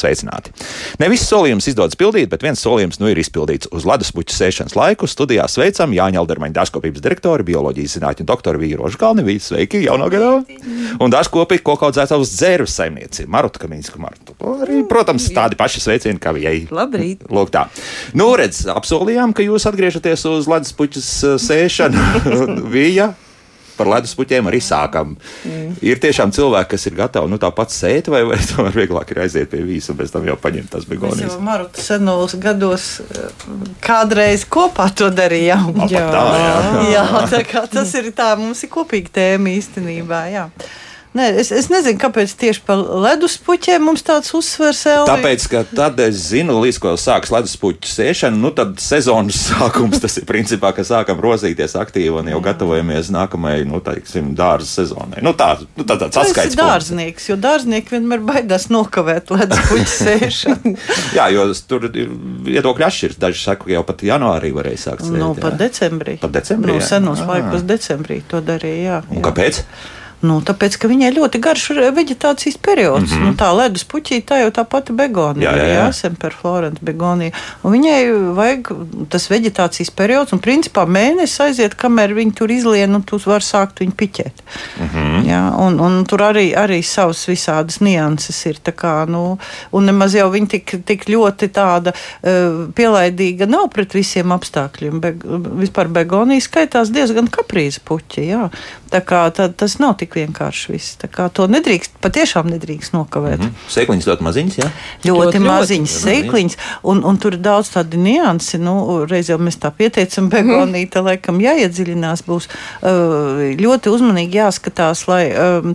sveicināti! Ne viss solījums izdodas pildīt, bet viens solījums nu ir izpildīts. Uz leduspuķa sēšanas laiku studijā sveicam Jāņa Aldermaņa dārzkopības direktoru, bioloģijas zinātņu doktoru Vīrošu Kalnevīdu. Sveiki, jaunā gadā! Un dārzkopīgi koku audzētājs dzērves saimnieci Maruta Kamīnska Martu. Arī, protams, tādi paši sveicieni kā viņai. Labrīt! Lūk tā. Nu, redz, apsolījām, ka jūs atgriežaties uz leduspuķa sēšanu. Vija par leduspuķiem arī sākam. Mm. Ir tiešām cilvēki, kas ir gatavi nu, tāpat sēt, vai, vai tomēr vieglāk ir aiziet pie vīza un pēc tam jau paņemt tās begonijas. Mēs jau Maruta senos gados eh, kādreiz kopā to darījām. Jā, tā, jā. jā, tā kā tas ir tā, mums ir kopīga tēma īstenībā. Jā. Nē, es, es nezinu, kāpēc tieši par leduspuķiem mums tāds uzsvers. Elvi. Tāpēc, ka tad es zinu, līdz ko sāks leduspuķu sēšana, nu tad sezonas sākums tas ir principā, ka sākam rozīties aktīvi un jau gatavojamies nākamajai, nu, teiksim, dārza sezonai. Nu, tā, nu, tā tāds atskaits. dārznieks, jo dārznieki vienmēr baidās nokavēt leduspuķu sēšanu. Jā, jo tur ir viedokļi atšķirs. Daži saka, ka jau pat janvārī varēja sākt sēt. Nu, pat decembrī. Pat decembrī. Nu, senos laikos decembrī to darīja, jā. Un jā. kāpēc? Nu, tāpēc, ka viņai ļoti garš vegetācijas periods. Mm -hmm. nu, tā ledus puķīte, tā jau tā pati begonija, jā, jā, jā. Semper Florence begonija. Un viņai vajag tas vegetācijas periods, un principā mēnesis aiziet, kamēr viņi tur izlien, un tu vari sākt viņu piķēt. Mm -hmm. jā, un, un tur arī, arī savas visādas nianses ir. Kā, nu, un nemaz jau viņa tik, tik ļoti tāda uh, pielaidīga nav pret visiem apstākļiem. Be, vispār begonija skaitās diezgan kaprīza puķi. Jā. Tā kā tā, tas nav tik vienkārši viss. Tā kā to nedrīkst, patiešām nedrīkst nokavēt. Mm -hmm. Sēkliņas ļoti maziņas, jā? Ļoti, ļoti maziņas sēkliņas, un, un tur ir daudz tādu niansi. Nu, reiz jau mēs tā pieteicam, begonīte, mm. laikam jāiedziļinās, būs ļoti uzmanīgi jāskatās, lai,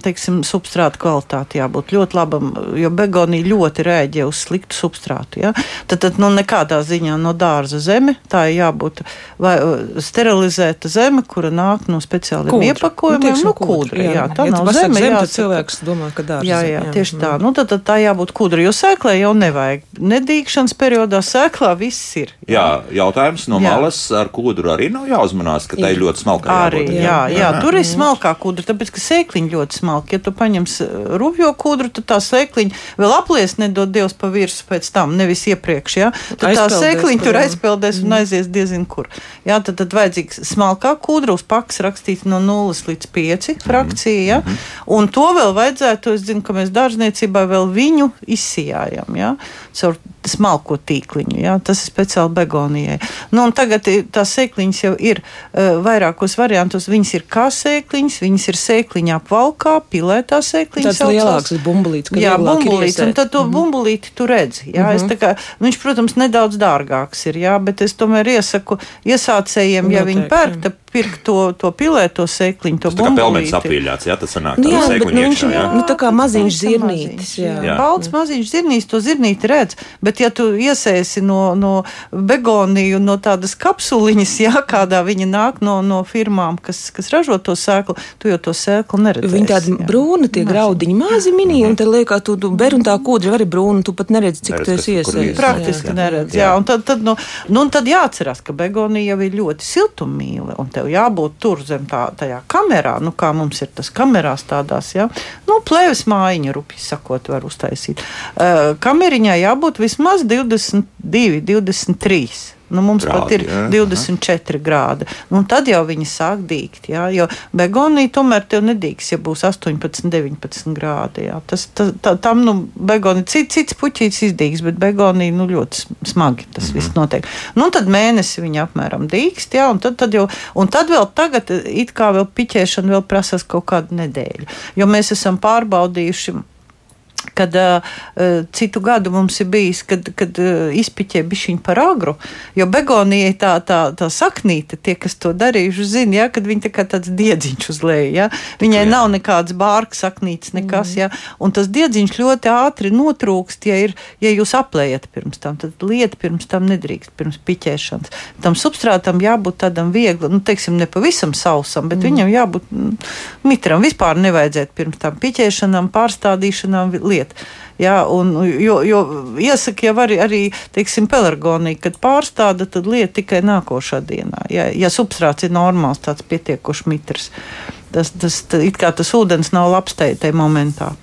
teiksim, substrāta kvalitāte jābūt ļoti labam, jo begonija ļoti rēģē uz sliktu substrātu. Ja? Tad, tad nu, nekādā ziņā no dārza zeme, tā ir jābūt vai, sterilizēta zeme, kura nāk no speciāliem iepakojumiem, nu, kūdra. Jā, jā, tā ja nav zeme. zeme tad cilvēks domā, ka dārza. Jā, jā, jā, tieši jā. tā. Nu, tad, tad tā jābūt kūdra, jo sēklē jau nevajag. Nedīkšanas periodā sēklā viss ir. Jā, jā jautājums no jā. malas ar kūdru arī nav jāuzmanās, ka tā ir ļoti smalka. Arī, jābūt, jā, jā, jā, tur ir smalkā kūdra, tāpēc, ka sēkliņa ļoti smalka. Ja tu paņems rubjo kūdru, tad tā sēkliņa vēl aplies nedod Dievs pa virsmu pēc tam, nevis iepriekš. Jā. Tad tā sēkliņa tur aizpeldēs un aizies diezin kur. Jā, tad, tad vajadzīgs smalkā kūdra uz pakas rakstīt no 0 līdz 5 frakcija. Ja? Un to vēl vajadzētu, es zinu, ka mēs dārzniecībā vēl viņu izsijājam. Ja? Caur smalko tīkliņu. Ja? Tas ir speciāli begonijai. Nu, tagad tās sēkliņas jau ir uh, vairākos variantos. Viņas ir kā sēkliņas, viņas ir sēkliņā apvalkā, pilētā sēkliņa. Tas lielāks bumbulīts. Jā, bumbulīts, un tad to mm -hmm. bumbulīti tu redzi. Jā, mm -hmm. kā, viņš, protams, nedaudz dārgāks ir, jā, bet es tomēr iesaku iesācējiem, ja Noteikti. viņi pērk, tad pirkt to, to pilēto sēkliņu, to bumbulīti. Tā kā pelmenis apīļāts, jā, tas sanāk nu, jā, bet, nu, viņš, jā. Nu, tā kā maziņš zirnītis. Jā. Jā. Balts maziņš zirnītis, to zirnīti redz, bet ja tu iesēsi no, no begoniju, no tādas kapsuliņas, jā, kādā viņa nāk no, no firmām, kas, kas ražo to sēklu, tu jau to sēklu neredzi. Viņa tāda jā. brūna, tie Mazi. graudiņi mazi minī, un tad liekas, tu, tu ber un tā kūdra arī brūna, tu pat neredzi, cik tu esi iesējis. Praktiski neredz, jā. jā. Un tad, tad, nu, nu, un tad jāatcerās, ka begonija jau ir ļoti siltummīle, un tev jābūt tur zem tā, tajā kamerā, nu kā mums ir tas kamerās tādās, jā, nu plēves mājiņa, rupi sakot, var uztaisīt. Uh, kameriņā jābūt vismaz 22, 23. Nu, mums grādi, pat ir jā, 24 aha. grādi. Nu, tad jau viņi sāk dīgt. Jā, jo begonija tomēr tev nedīgs, ja būs 18, 19 grādi. Jā. Tas, tas, tā, tam nu, begonija, cits, cits puķītis izdīgs, bet begonija nu, ļoti smagi tas mm -hmm. viss notiek. Nu, tad mēnesi viņa apmēram dīgst, jā, un tad, tad jau, un tad vēl tagad it kā vēl piķēšana vēl prasās kaut kādu nedēļu. Jo mēs esam pārbaudījuši Kad uh, citu gadu mums ir bijis, kad, kad uh, izpiķē bišķiņu par agru, jo begonijai tā, tā, tā saknīte, tie, kas to darījuši, zina, ja, kad viņa tā kā tāds diedziņš uz leju, ja, viņai jā. nav nekāds bārks saknītes, nekas, mm. ja, un tas diedziņš ļoti ātri notrūkst, ja, ir, ja jūs aplējat pirms tam, tad lieta pirms tam nedrīkst, pirms piķēšanas. Tam substrātam jābūt tādam viegli, nu, teiksim, ne pavisam sausam, bet mm. viņam jābūt mm, mitram. Vispār nevajadzētu pirms tam piķēšanām, pārstādīšanām lieta. Jā, un, jo, jo iesaka jau arī, arī teiksim, pelargonija, kad pārstāda, tad lieta tikai nākošā dienā. Ja, ja substrāts ir normāls, tāds pietiekoši mitrs. Tas, tas, it kā tas ūdens nav labs tajā momentā.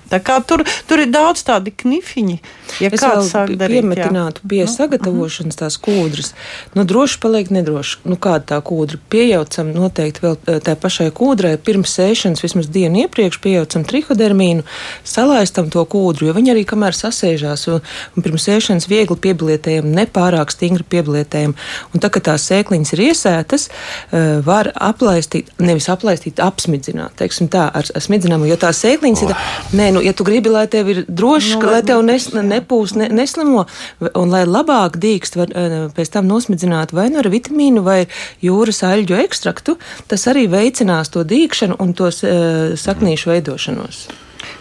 Tur, tur ir daudz tādu knifiņu. Ja es kāds sāk darīt, piemetinātu pie nu, sagatavošanas tās kūdras, nu droši paliek nedroši. Nu, kāda tā kūdra? Piejaucam noteikti vēl eh, tai pašai kūdrai pirms sēšanas, vismaz dienu iepriekš piejaucam trihodermīnu, salaistam to kūdru, jo viņi arī kamēr sasēžās un, un pirms sēšanas viegli pieblietējam, nepārāk stingri pieblietējam. Un tā, kad tās sēkliņas ir iesētas, eh, var aplaistīt, nevis aplaistīt, apsmidzināt, teiksim tā, ar, ar smidzinājumu, jo tās sēkliņas oh. ir, nē, nu, ja tu gribi, lai tev ir droši, no, nu, lai tev nes, ne, nepūs, ne, neslimo, un lai labāk dīkst, var eh, pēc tam nosmidzināt vai nu ar vitamīnu vai jūras aļģu ekstraktu, tas arī veicinās to dīkšanu un tos uh, saknīšu veidošanos.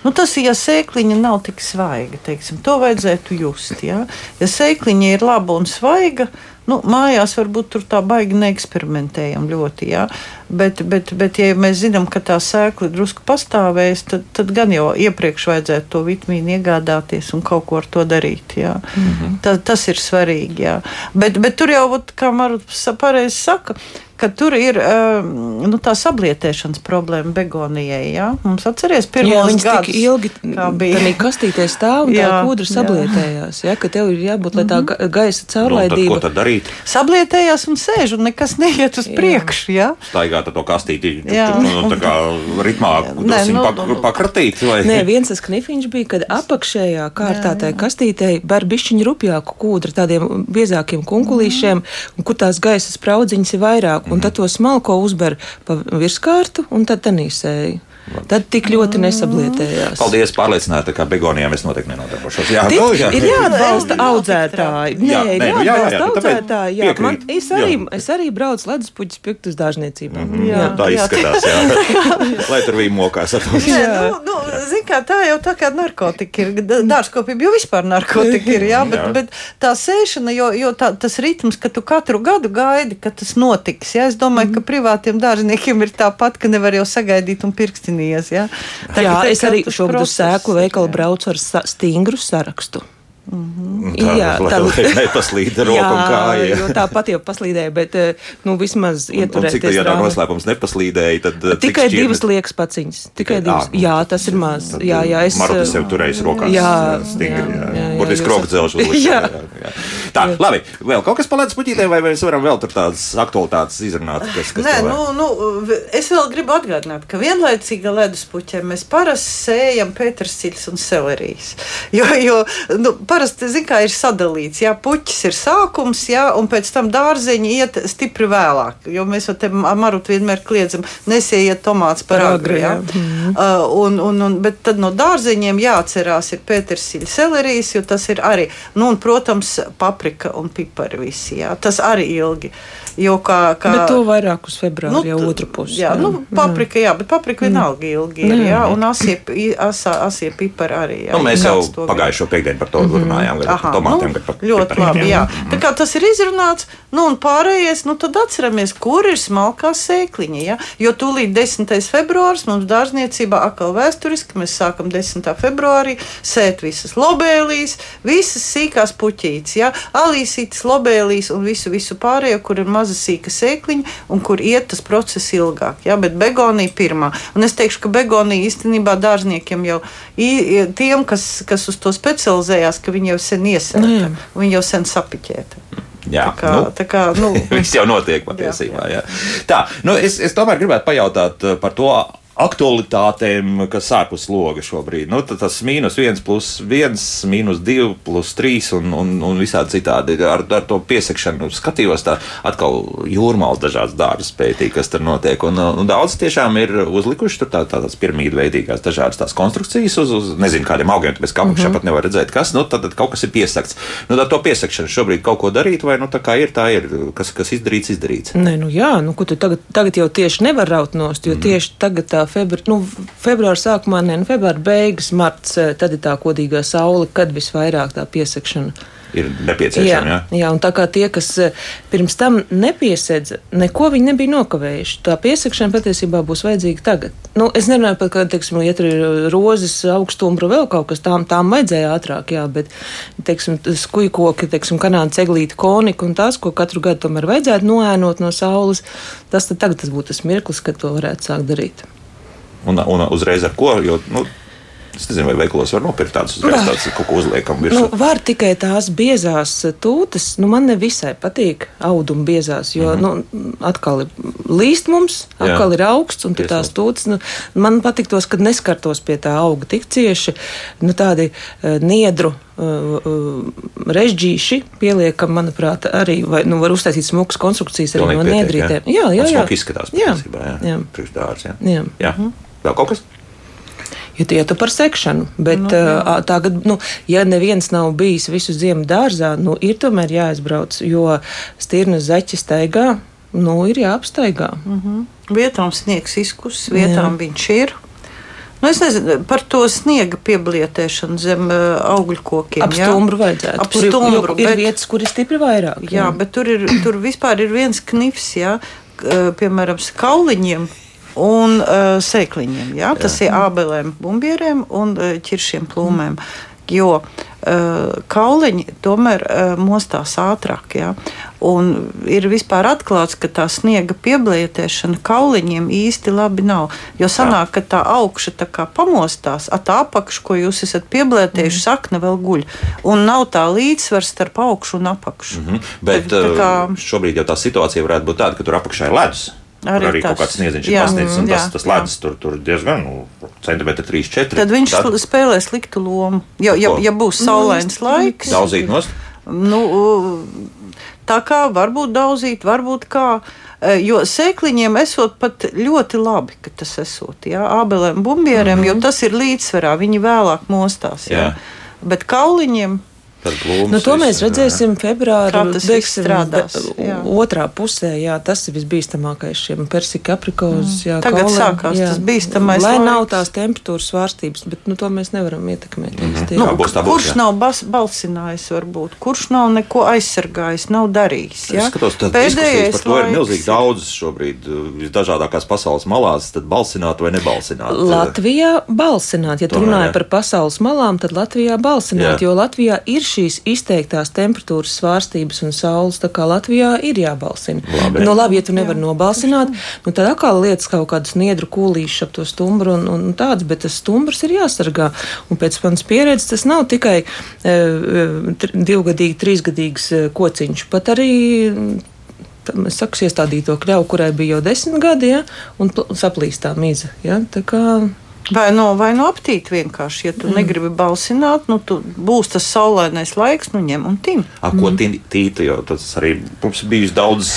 Nu, tas ir, ja sēkliņa nav tik svaiga, teiksim, to vajadzētu just. Ja, ja sēkliņa ir laba un svaiga, nu, mājās varbūt tur tā baigi neeksperimentējam ļoti. Ja? Bet, bet, bet, ja mēs zinām, ka tā sēkla drusku pastāvēs, tad, tad gan jau iepriekš vajadzētu to vitamīnu iegādāties un kaut ko ar to darīt. Ja? Mm -hmm. Ta, tas ir svarīgi. Ja? Bet, bet tur jau, kā Marta pareizi saka, ka tur ir um, nu, tā sablietēšanas problēma begonijai. Ja? Mums atceries pirmos jā, gadus, ilgi bija. Tā kastītē stāv un jā, tā kūdra sablietējās. Ja? Ka tev ir jābūt, lai tā mhm. gaisa caurlaidība. Nu, ko tad darīt? Sablietējās un sēž un nekas neiet uz priekšu. Ja? Staigā to kastīti, nu, tā kā ritmā Nē, nu, pak, nu, pakratīt. Vai? Nē, viens tas knifiņš bija, kad apakšējā kārtā tai kastītei bar bišķiņu rupjāku kūdru, tādiem biezākiem kunkulīšiem, un kur tās gaisa spraudziņas ir vairāk un tad to smalko uzber pa virskārtu un tad tenīsēju. Tad tik ļoti nesablietējās. Paldies, pārliecināti, ka begonijām es noteikti nenodarbošos. Jā, Tik, nu, jā. ir jāatbalsta audzētāji. Jā, ir nē, nu, jāatbalsta jā, jā, audzētāji. Jā, man, es, arī, jā. es arī braucu leduspuķis piktus dārzniecībā. Mm -hmm, jā, jā, tā izskatās, jā. Lai tur bija mokās. Nē, nu, nu, zin kā, tā jau tā kā narkotika ir. Dārzkopība jau vispār narkotika ir, jā, bet, jā. bet tā sēšana, jo, jo tā, tas ritms, ka tu katru gadu gaidi, ka tas notiks. Jā, es domāju, mm -hmm. ka privātiem dārzniekiem ir tāpat, ka nevar jau sagaidīt un pirkstināt mainījies. Ja? Tā, jā, es arī šobrīd uz sēklu veikalu braucu ar stingru sarakstu. Mm -hmm. Tā, jā, tā ir nepaslīda roka jā, un kāja. Tā pat jau paslīdēja, bet eh, nu, vismaz ieturēties. Cik tā, ja nav noslēpums nepaslīdēja, tad. Eh, tikai šķir... divas liekas paciņas. Tikai divas. Jā, tas ir maz. Jā, jā, es. Marotis jau turējis rokās. Jā, stingri. Jā, jā, jā, Burtiski roka dzelžu uzlikt. Jā. jā. Tā, jā. labi. Vēl kaut kas palēdz puķītē, vai mēs varam vēl tur tādas aktualitātes izrunāt? Kas, kas Nē, nu, nu, es vēl gribu atgādināt, ka vienlaicīga ledus puķē mēs parasti sējam pētersīļus un selerijas. Jo, jo, nu, parasti, kā ir sadalīts, jā, puķis ir sākums, jā, un pēc tam dārzeņi iet stipri vēlāk, jo mēs jau te marut vienmēr kliedzam, nesējiet tomāts par agri, jā. Mm. Uh, un, un, un, bet tad no dārzeņiem jāatcerās ir pētersiļa selerijas, jo tas ir arī, nu, un, protams, paprika un pipari visi, jā, tas arī ilgi. Jo kā, kā, bet to vairāk uz februāru, nu, jau otru pusi. Jā, jā. Nu, paprika, jā, bet paprika mm. vienalga ilgi ir, jā, un asie, asie, asie pipari arī. Jā, nu, mēs jau pagājušo piekdienu par to mm -hmm. Runājām, gan par tomātiem, nu, gan par ļoti labi, jā. Mm. Tā kā tas ir izrunāts, nu un pārējais, nu tad atceramies, kur ir smalkā sēkliņa, jā, jo tūlīt 10. februārs mums dārzniecībā atkal vēsturiski, mēs sākam 10. februārī sēt visas lobēlīs, visas sīkās puķītes, jā, alīsītes, lobēlīs un visu, visu pārējo, kur ir maz maza sīka sēkliņa, un kur iet tas process ilgāk. Ja? Bet begonija pirmā. Un es teikšu, ka begonija īstenībā dārzniekiem jau tiem, kas, kas uz to specializējās, ka viņi jau sen iesēta, nu viņi jau sen sapiķēta. Jā, tā kā, nu, tā kā nu, viss jau notiek patiesībā. Jā, jā. Jā. Tā, nu, es, es tomēr gribētu pajautāt par to aktualitātēm, kas ārpus loga šobrīd. Nu, tas mīnus viens, plus viens, mīnus divi, plus trīs un, un, un visādi citādi. Ar, ar to piesakšanu skatījos, tā atkal jūrmāls dažādas dārza pētīja, kas tur notiek. Un, un daudz tiešām ir uzlikuši tur tā, tādas piramīdu veidīgās dažādas tās konstrukcijas uz, uz nezinu, kādiem augiem, tāpēc kā apakšā mm -hmm. pat nevar redzēt, kas, nu, tad, tad kaut kas ir piesakts. Nu, tad to piesakšanu šobrīd kaut ko darīt, vai nu tā kā ir, tā ir, kas, kas izdarīts, izdarīts. Nē, nu jā, nu, ko tu tagad, tagad jau tieši nevar raut nost, jo mm. tieši tagad tā februāra, nu, februāra sākumā, ne, nu, februāra beigas, marts, eh, tad ir tā kodīgā saule, kad visvairāk tā piesakšana ir nepieciešama. Jā, jā. jā, un tā kā tie, kas eh, pirms tam nepiesedza, neko viņi nebija nokavējuši. Tā piesakšana patiesībā būs vajadzīga tagad. Nu, es nerunāju par kādu, teiksim, tur ir rozes, augstumbra, vēl kaut kas tām, tām vajadzēja ātrāk, jā, bet, teiksim, skujkoki, teiksim, kanāda ceglīta konika un tās, ko katru gadu tomēr vajadzētu noēnot no saules, tas tad tagad tas būtu tas mirklis, kad to varētu sākt darīt. Un, un uzreiz ar ko? Jo, nu, Es nezinu, vai veikalos var nopirkt tādus uzreiz tādus kaut ko uzliekam virsū. Nu, var tikai tās biezās tūtas. Nu, man nevisai patīk auduma biezās, jo mm -hmm. nu, atkal ir līst mums, atkal Jā. ir augsts, un tās tūtas. Nu, man patīk tos, kad neskartos pie tā auga tik cieši. Nu, tādi uh, niedru uh, uh, režģīši pieliekam, manuprāt, arī vai, nu, var uztaisīt smukas konstrukcijas arī no niedrītēm. Jā, jā, jā. jā. izskatās, jā. jā. jā. Priekš dārts, jā. jā. jā. Mm -hmm. Vēl kaut kas? ja ietu par sekšanu. Bet nu, uh, tagad, nu, ja neviens nav bijis visu ziemu dārzā, nu, ir tomēr jāizbrauc, jo stirnas zaķis staigā, nu, ir jāapstaigā. Mm -hmm. Vietām sniegs izkusis, vietām Jā. viņš ir. Nu, es nezinu par to sniega pieblietēšanu zem uh, augļu kokiem. Ap stumbru jā? vajadzētu. Ap stumbru. Ir, ir bet, vietas, kur ir stipri vairāk. Jā, jā bet tur, ir, tur vispār ir viens knifs, jā, piemēram, kauliņiem un uh, sēkliņiem. Jā? Tas jā. ir ābelēm, bumbieriem un uh, ķiršiem plūmēm. Mm. Jo uh, kauliņi tomēr uh, mostās ātrāk. Jā? Un ir vispār atklāts, ka tā sniega pieblietēšana kauliņiem īsti labi nav. Jo sanāk, ka tā augša tā kā pamostās, a tā apakša, ko jūs esat pieblietējuši, mm. sakne vēl guļ. Un nav tā līdzsvars starp augšu un apakšu. Mm -hmm. Bet tā, tā kā... šobrīd jau tā situācija varētu būt tāda, ka tur apakšā ir ledus. Arī, arī tas. kaut kāds sniedziņš ir pasniedzis, un jā, tas, tas ledus tur, tur diezgan nu, centimetri 3, 4. Tad viņš tad... spēlē sliktu lomu. Ja, ja, ja būs saulains nu, laiks, daudzīt nost. Nu, tā kā varbūt daudzīt, varbūt kā. E, jo sēkliņiem esot pat ļoti labi, ka tas esot, jā, abelēm, bumbieriem, mm -hmm. jo tas ir līdzsvarā, viņi vēlāk mostās, jā. jā. Bet kauliņiem Nu, to mēs redzēsim februārī. Tas beigsim, strādās. Jā. Otrā pusē, jā, tas ir visbīstamākais šiem persika aprikozus. Mm. Tagad kolem, sākās jā. tas bīstamais. Lai laiks. nav tās temperatūras svārstības, bet nu, to mēs nevaram ietekmēt. Mm -hmm. nu, būs, būs, kurš jā. nav bas, balsinājis, varbūt, kurš nav neko aizsargājis, nav darījis. Ja? Es skatos, Pēdējais par to ir milzīgi daudz šobrīd, visdažādākās pasaules malās, tad balsināt vai nebalsināt. Latvijā balsināt, ja tu runāji par pasaules malām, tad Latvijā balsināt, jā. jo Latvijā ir šīs izteiktās temperatūras svārstības un saules, tā kā Latvijā ir jābalsina. Labi, nu, labi ja tu nevari nobalsināt, nu, tad atkal lietas kaut kādus niedru kūlīšus ap to stumbru un, un tāds, bet tas stumbrs ir jāsargā. Un pēc manas pieredzes tas nav tikai e, e divgadīgi, trīsgadīgs e, kociņš, pat arī saku, iestādīto kļauju, kurai bija jau desmit gadi, ja, un saplīstā miza. Ja, tā kā Vai no, vai no aptīt vienkārši, ja tu mm. negribi balsināt, nu, tu būs tas saulainais laiks, nu ņem un tim. A, ko mm. tīta, jo tas arī mums bijis daudz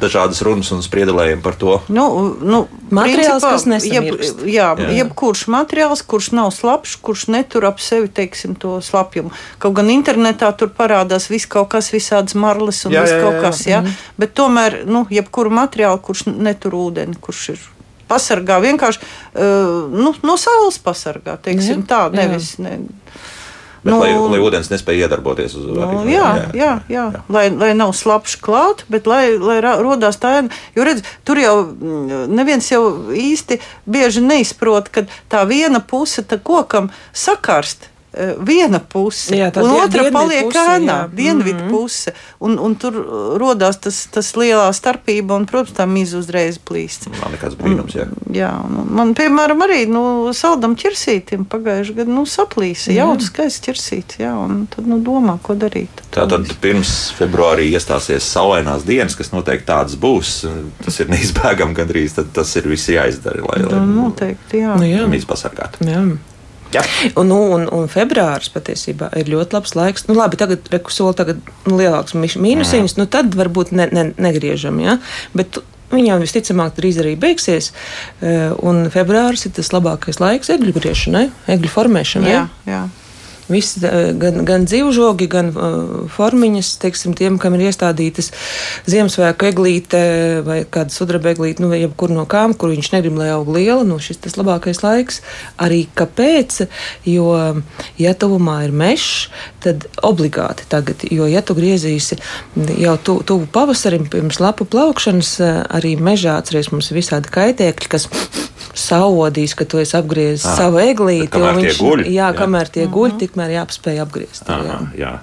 dažādas runas un spriedelējumi par to. Nu, nu, materiāls, principā, kas nesamirst. Jeb, jā, jā. jebkurš materiāls, kurš nav slapjš, kurš netur ap sevi, teiksim, to slapjumu. Kaut gan internetā tur parādās viss kaut kas, visādas marles un jā, viss jā, kaut jā, kas, jā. Mm. Bet tomēr, nu, jebkuru materiālu, kurš netur ūdeni, kurš ir pasargā vienkārši uh, nu, no saules pasargā. Teiksim, jā, tā, nevis, ne, Bet, nu, lai, lai ūdens nespēja iedarboties uz nu, jā, jā, jā, jā. jā. Lai, lai nav slapjš klāt, bet lai, lai radās tā ēna. Jo redz, tur jau mm, neviens jau īsti bieži neizprot, ka tā viena puse kokam sakarst viena puse, jā, un otra paliek ēnā, dienvidu mm -hmm. puse. Un, un tur radās tas, tas lielā starpība, un, protams, tā mīza uzreiz plīst. Man nekāds brīnums, jā. Un, jā, un man, piemēram, arī nu, saldam ķirsītim pagājušajā gadā nu, saplīsa, jauts skaists ķirsīts, jā, un tad nu, domā, ko darīt. Tātad pirms februārī iestāsies saulainās dienas, kas noteikti tādas būs, tas ir neizbēgami gandrīz, tad tas ir viss jāizdara, lai, lai nu, noteikti, jā. Nu, jā. mīz pasargātu. Jā. Ja. Un, nu, un, un februāris patiesībā ir ļoti labs laiks. Nu, labi, tagad rekusoli tagad nu, lielāks mīnusiņš, nu tad varbūt ne, ne, negriežam. Ja? Bet jau visticamāk drīz arī beigsies, eh, un februāris ir tas labākais laiks egļu griešanai, egļu formēšanai. Jā, jā. Visi, gan, gan dzīvžogi, gan uh, formiņas, teiksim, tiem, kam ir iestādītas Ziemassvētku eglīte vai kāda sudraba eglīte, nu, vai jebkur no kām, kur viņš negrib, lai aug liela, nu, šis tas labākais laiks. Arī kāpēc? Jo, ja tuvumā ir mežs, tad obligāti tagad, jo, ja tu griezīsi jau tu, tuvu pavasarim pirms lapu plaukšanas, eh, arī mežā atceries mums visādi kaitēkļi, kas saodīs, ka tu esi apgriezis savu eglīti. Kamēr viņš, tie guļ? Jā, kamēr tie guļ, mhm. tikmēr jāpaspēj apgriezt. Aha, jā.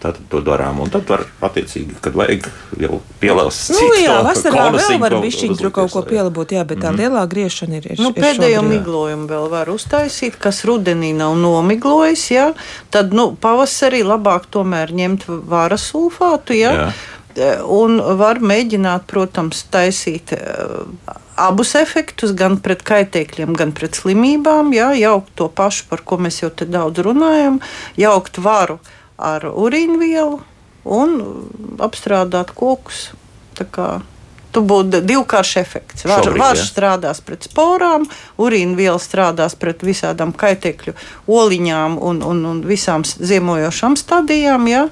Tātad to darām, un tad var attiecīgi, kad vajag jau pielāst. Nu, jā, vasarā vēl var bišķiņ tur kaut ko pielabot, jā, bet tā mm -hmm. lielā griešana ir. ir nu, ir pēdējo šobrīd. miglojumu vēl var uztaisīt, kas rudenī nav nomiglojis, jā. Tad, nu, pavasarī labāk tomēr ņemt vāra sulfātu, jā. jā. Un var mēģināt, protams, taisīt uh, abus efektus, gan pret kaitēkļiem, gan pret slimībām. Jā, jaukt to pašu, par ko mēs jau te daudz runājam, jaukt varu ar urīnvielu un apstrādāt kokus. Tu būtu divkāršs efekts. Var, Varš ja. strādās pret sporām, urīna viela strādās pret visādām kaitēkļu oliņām un, un, un visām ziemojošām stadijām. Ja?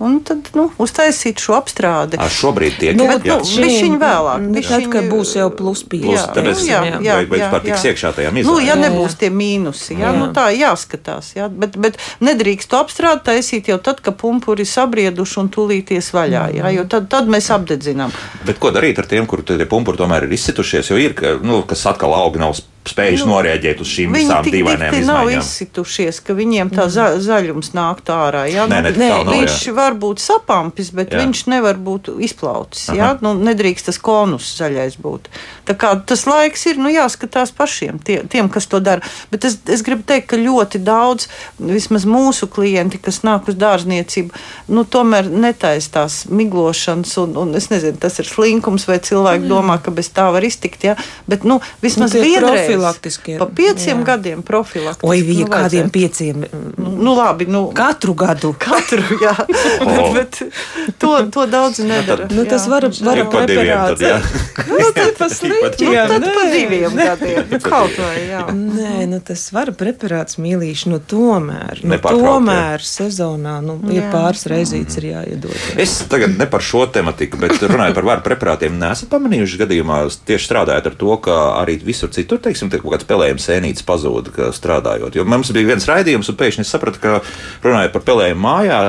Un tad nu, uztaisīt šo apstrādi. Ar šobrīd tiek Nu, jā, bet, nu, bišķiņ vēlāk, Tad, bišķiņ- kad būs jau plus 5. Plus, tāpēc jā, jā, vai- vai jā, vispār tiks jā. iekšā tajā Nu, mizā, ja jā. nebūs tie mīnusi, jā, Jā. nu, tā jāskatās. Jā, bet, bet nedrīkst to apstrādāt, taisīt jau tad, kad pumpuri ir sabrieduši un tulīties vaļā. Jā, jo tad, tad mēs apdedzinām. Bet ko darīt ar tiem, kur tie pumpuri tomēr ir izsitušies? Jo ir, ka, nu, kas atkal augi nav spējuši nu, noreaģēt uz šīm Viņi visām tik dīvainajām dikti nav izsitušies, ka viņiem tā za zaļums nāk ārā. Jā, Nē, ne, tā nav, viņš jā. var būt sapampis, bet Jā. viņš nevar būt izplaucis. Jā, nu, nedrīkst tas konus zaļais būt. Tā kā tas laiks ir, nu, jāskatās pašiem, tie, tiem, kas to dara. Bet es, es gribu teikt, ka ļoti daudz, vismaz mūsu klienti, kas nāk uz dārzniecību, nu, tomēr netaistās miglošanas, un, un es nezinu, tas ir slinkums, vai cilvēki domā, ka bez tā var iztikt. Jā, bet, nu, vismaz Nu, vienreiz profilaktiskie, pa pieciem jā. gadiem profilaktiski. Oi, bija nu, kādiem vajadzētu. pieciem. Nu, nu, labi, nu, Katru gadu. katru, jā, O. bet, bet to, to daudz nedara. Nu, tas var, var Tik pa diviem tad, jā. Nu, tad pa sliņķiem. Nu, tad pa diviem gadiem. Nu, kaut vai, jā. Nē, nu tas var preparāts mīlīši, nu tomēr, nu, tomēr sezonā, nu, ir pāris reizītes ir jāiedod. jā. Es tagad ne par šo tematiku, bet runāju par varu preparātiem. Nesat pamanījuši gadījumā, tieši strādājot ar to, ka arī visur citur, teiksim, tiek kaut kāds pelējums sēnītes pazūd, ka strādājot. Jo mums bija viens raidījums, un pēkšņi es sapratu, ka runājot par pelējumu mājā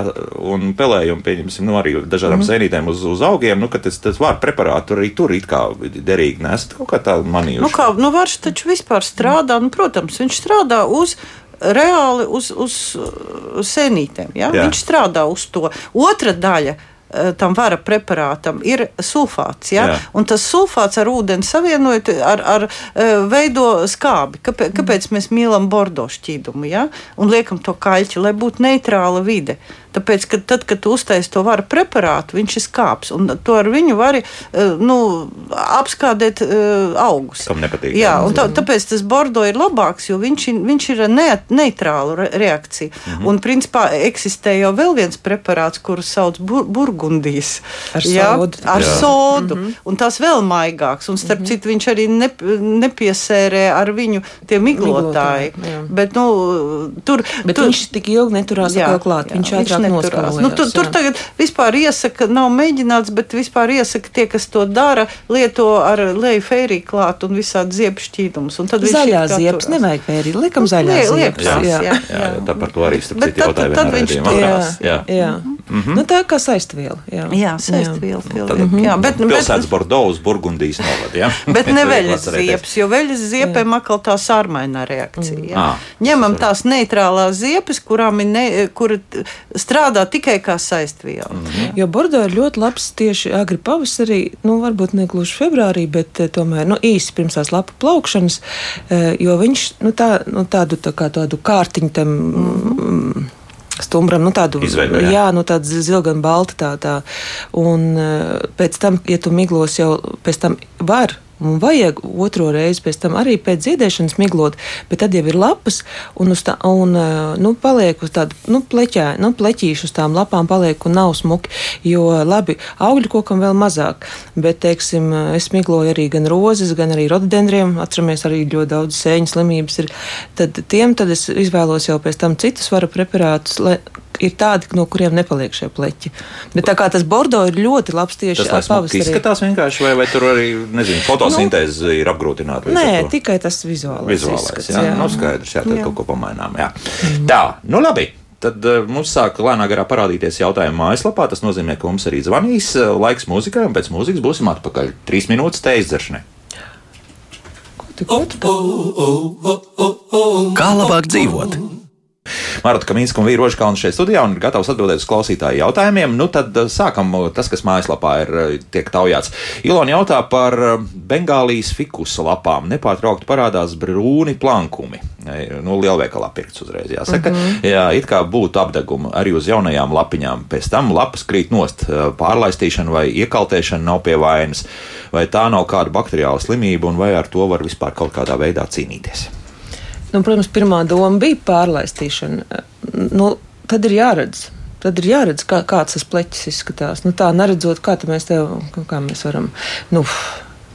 un pelējumu, pieņemsim, nu, arī dažādām mm. sēnītēm uz, uz augiem, nu, ka tas, tas var preparātu arī tur it kā derīgi nesat kaut kā tā manījuši. Nu, kā, nu, Varš taču vispār strādā, nu, protams, viņš strādā uz. Reāli uz, uz uh, senītēm. Ja? Jā. Viņš strādā uz to. Otra daļa tam vara preparātam ir sulfāts. Ja? Jā. Un tas sulfāts ar ūdeni savienojot, ar, ar, uh, veido skābi. Kāpēc, kāpēc mēs mīlam bordo šķīdumu ja? un liekam to kaļķi, lai būtu neitrāla vide? Tāpēc, ka tad, kad tu uztaisīji to varu preparātu, viņš ir skāps. Un to ar viņu var nu, apskādēt augus. Kam nepatīk. Jā, un tā, tāpēc tas bordo ir labāks, jo viņš viņš ir ne, neitrālu re, reakciju. Mm -hmm. Un, principā, eksistē jau vēl viens preparāts, kuru sauc bur, burgundijas. Ar jā, sodu. Ar Jā. sodu. Mm -hmm. Un tas vēl maigāks. Un, starp mm -hmm. citu, viņš arī ne, nepiesērē ar viņu tie miglotāji. Miglotāji, jā. Bet, nu, tur, Bet tur, viņš tik ilgi neturās atkal klāt. Viņš ātrāk neturās. noskalojās. Nu, tur, tur jā. tagad vispār iesaka, nav mēģināts, bet vispār iesaka tie, kas to dara, lieto ar leju fēriju klāt un visādi ziepju šķīdumus. Un tad viņš Zaļā turās. nevajag pērīt. Likam zaļā Lie- ziepes. liekas, Jā. jā, Jā, jā. jā, tā par to arī starp citu tad- jautāja tad vienā viņš turās. Jā, jā. jā. Mm -hmm. nu, tā kā saistviela. Jā, Jā, saistviela Tad pilnīgi. Jā, bet, pilsētas bet, Bordeaux, Burgundijas novada. Ja? Bet ne veļas ziepes, jo veļas ziepēm atkal tā sārmainā reakcija. Ā, Ja? Ņemam tās neitrālās ziepes, kurām ir ne, kura strādā tikai kā saistviela. Mhm. Jo Bordo ir ļoti labs tieši agri pavasarī, nu, varbūt ne gluži februārī, bet eh, tomēr nu, īsi pirms tās lapu plaukšanas, eh, jo viņš nu, tā, nu, tādu, tā kā tādu kārtiņu tam. Mm, Stumbram, nu tādu Izveido, jā. jā, nu tāda zilga un balta tā, tā. Un eh, pēc tam, ja tu miglos jau pēc tam var. Un vajag otro reizi pēc tam arī pēc dziedēšanas miglot, bet tad jau ir lapas, un, tā, un eh, nu, paliek uz tādu nu, pleķā, nu, pleķīšu uz tām lapām, paliek un nav smuki. Jo labi, augļu kokam vēl mazāk, bet, teiksim, es migloju arī gan rozes, gan arī rododendriem, atceramies arī ļoti daudz sēņu slimības. Ir. Tad tiem tad es izvēlos jau pēc tam citus varu preparātus, lai ir tādi, no kuriem nepaliek šie pleķi. Bet tā kā tas bordo ir ļoti labs tieši Tas pavasarī. izskatās vienkārši, vai, vai tur arī, nezinu, fotosintēze ir apgrūtināta. Nē, tikai tas vizuālais. Vizuālais, izskats, jā, jā. Nu, skaidrs, jā, tad Jā. kaut ko pamainām. Jā. Tā, nu labi. Tad uh, mums sāk lēnām garā parādīties jautājumi mājaslapā. Tas nozīmē, ka mums arī zvanīs uh, laiks mūzikai, un pēc mūzikas būsim atpakaļ. Trīs minūtes te izdzeršanai. Kā labāk dzīvot? Marta Kamīnska un Vīroža Kalna šeit studijā un ir gatavs atbildēt uz klausītāju jautājumiem. Nu, tad uh, sākam uh, tas, kas mājaslapā ir uh, tiek taujāts. Ilona jautā par Bengālijas fikusa lapām. Nepārtraukti parādās brūni plankumi. Nu, lielveikalā pirkts uzreiz jāsaka. Mm -hmm. Jā, it kā būtu apdegumi arī uz jaunajām lapiņām. Pēc tam lapas krīt nost. Pārlaistīšana vai iekaltēšana nav pie vainas. Vai tā nav kāda bakteriāla slimība un vai ar to var vispār kaut kādā veidā cīnīties? Nu, protams, pirmā doma bija pārlaistīšana. Nu, tad ir jāredz. Tad ir jāredz, kā, kāds tas pleķis izskatās. Nu, tā neredzot, kā mēs tev, kā mēs varam. Nu,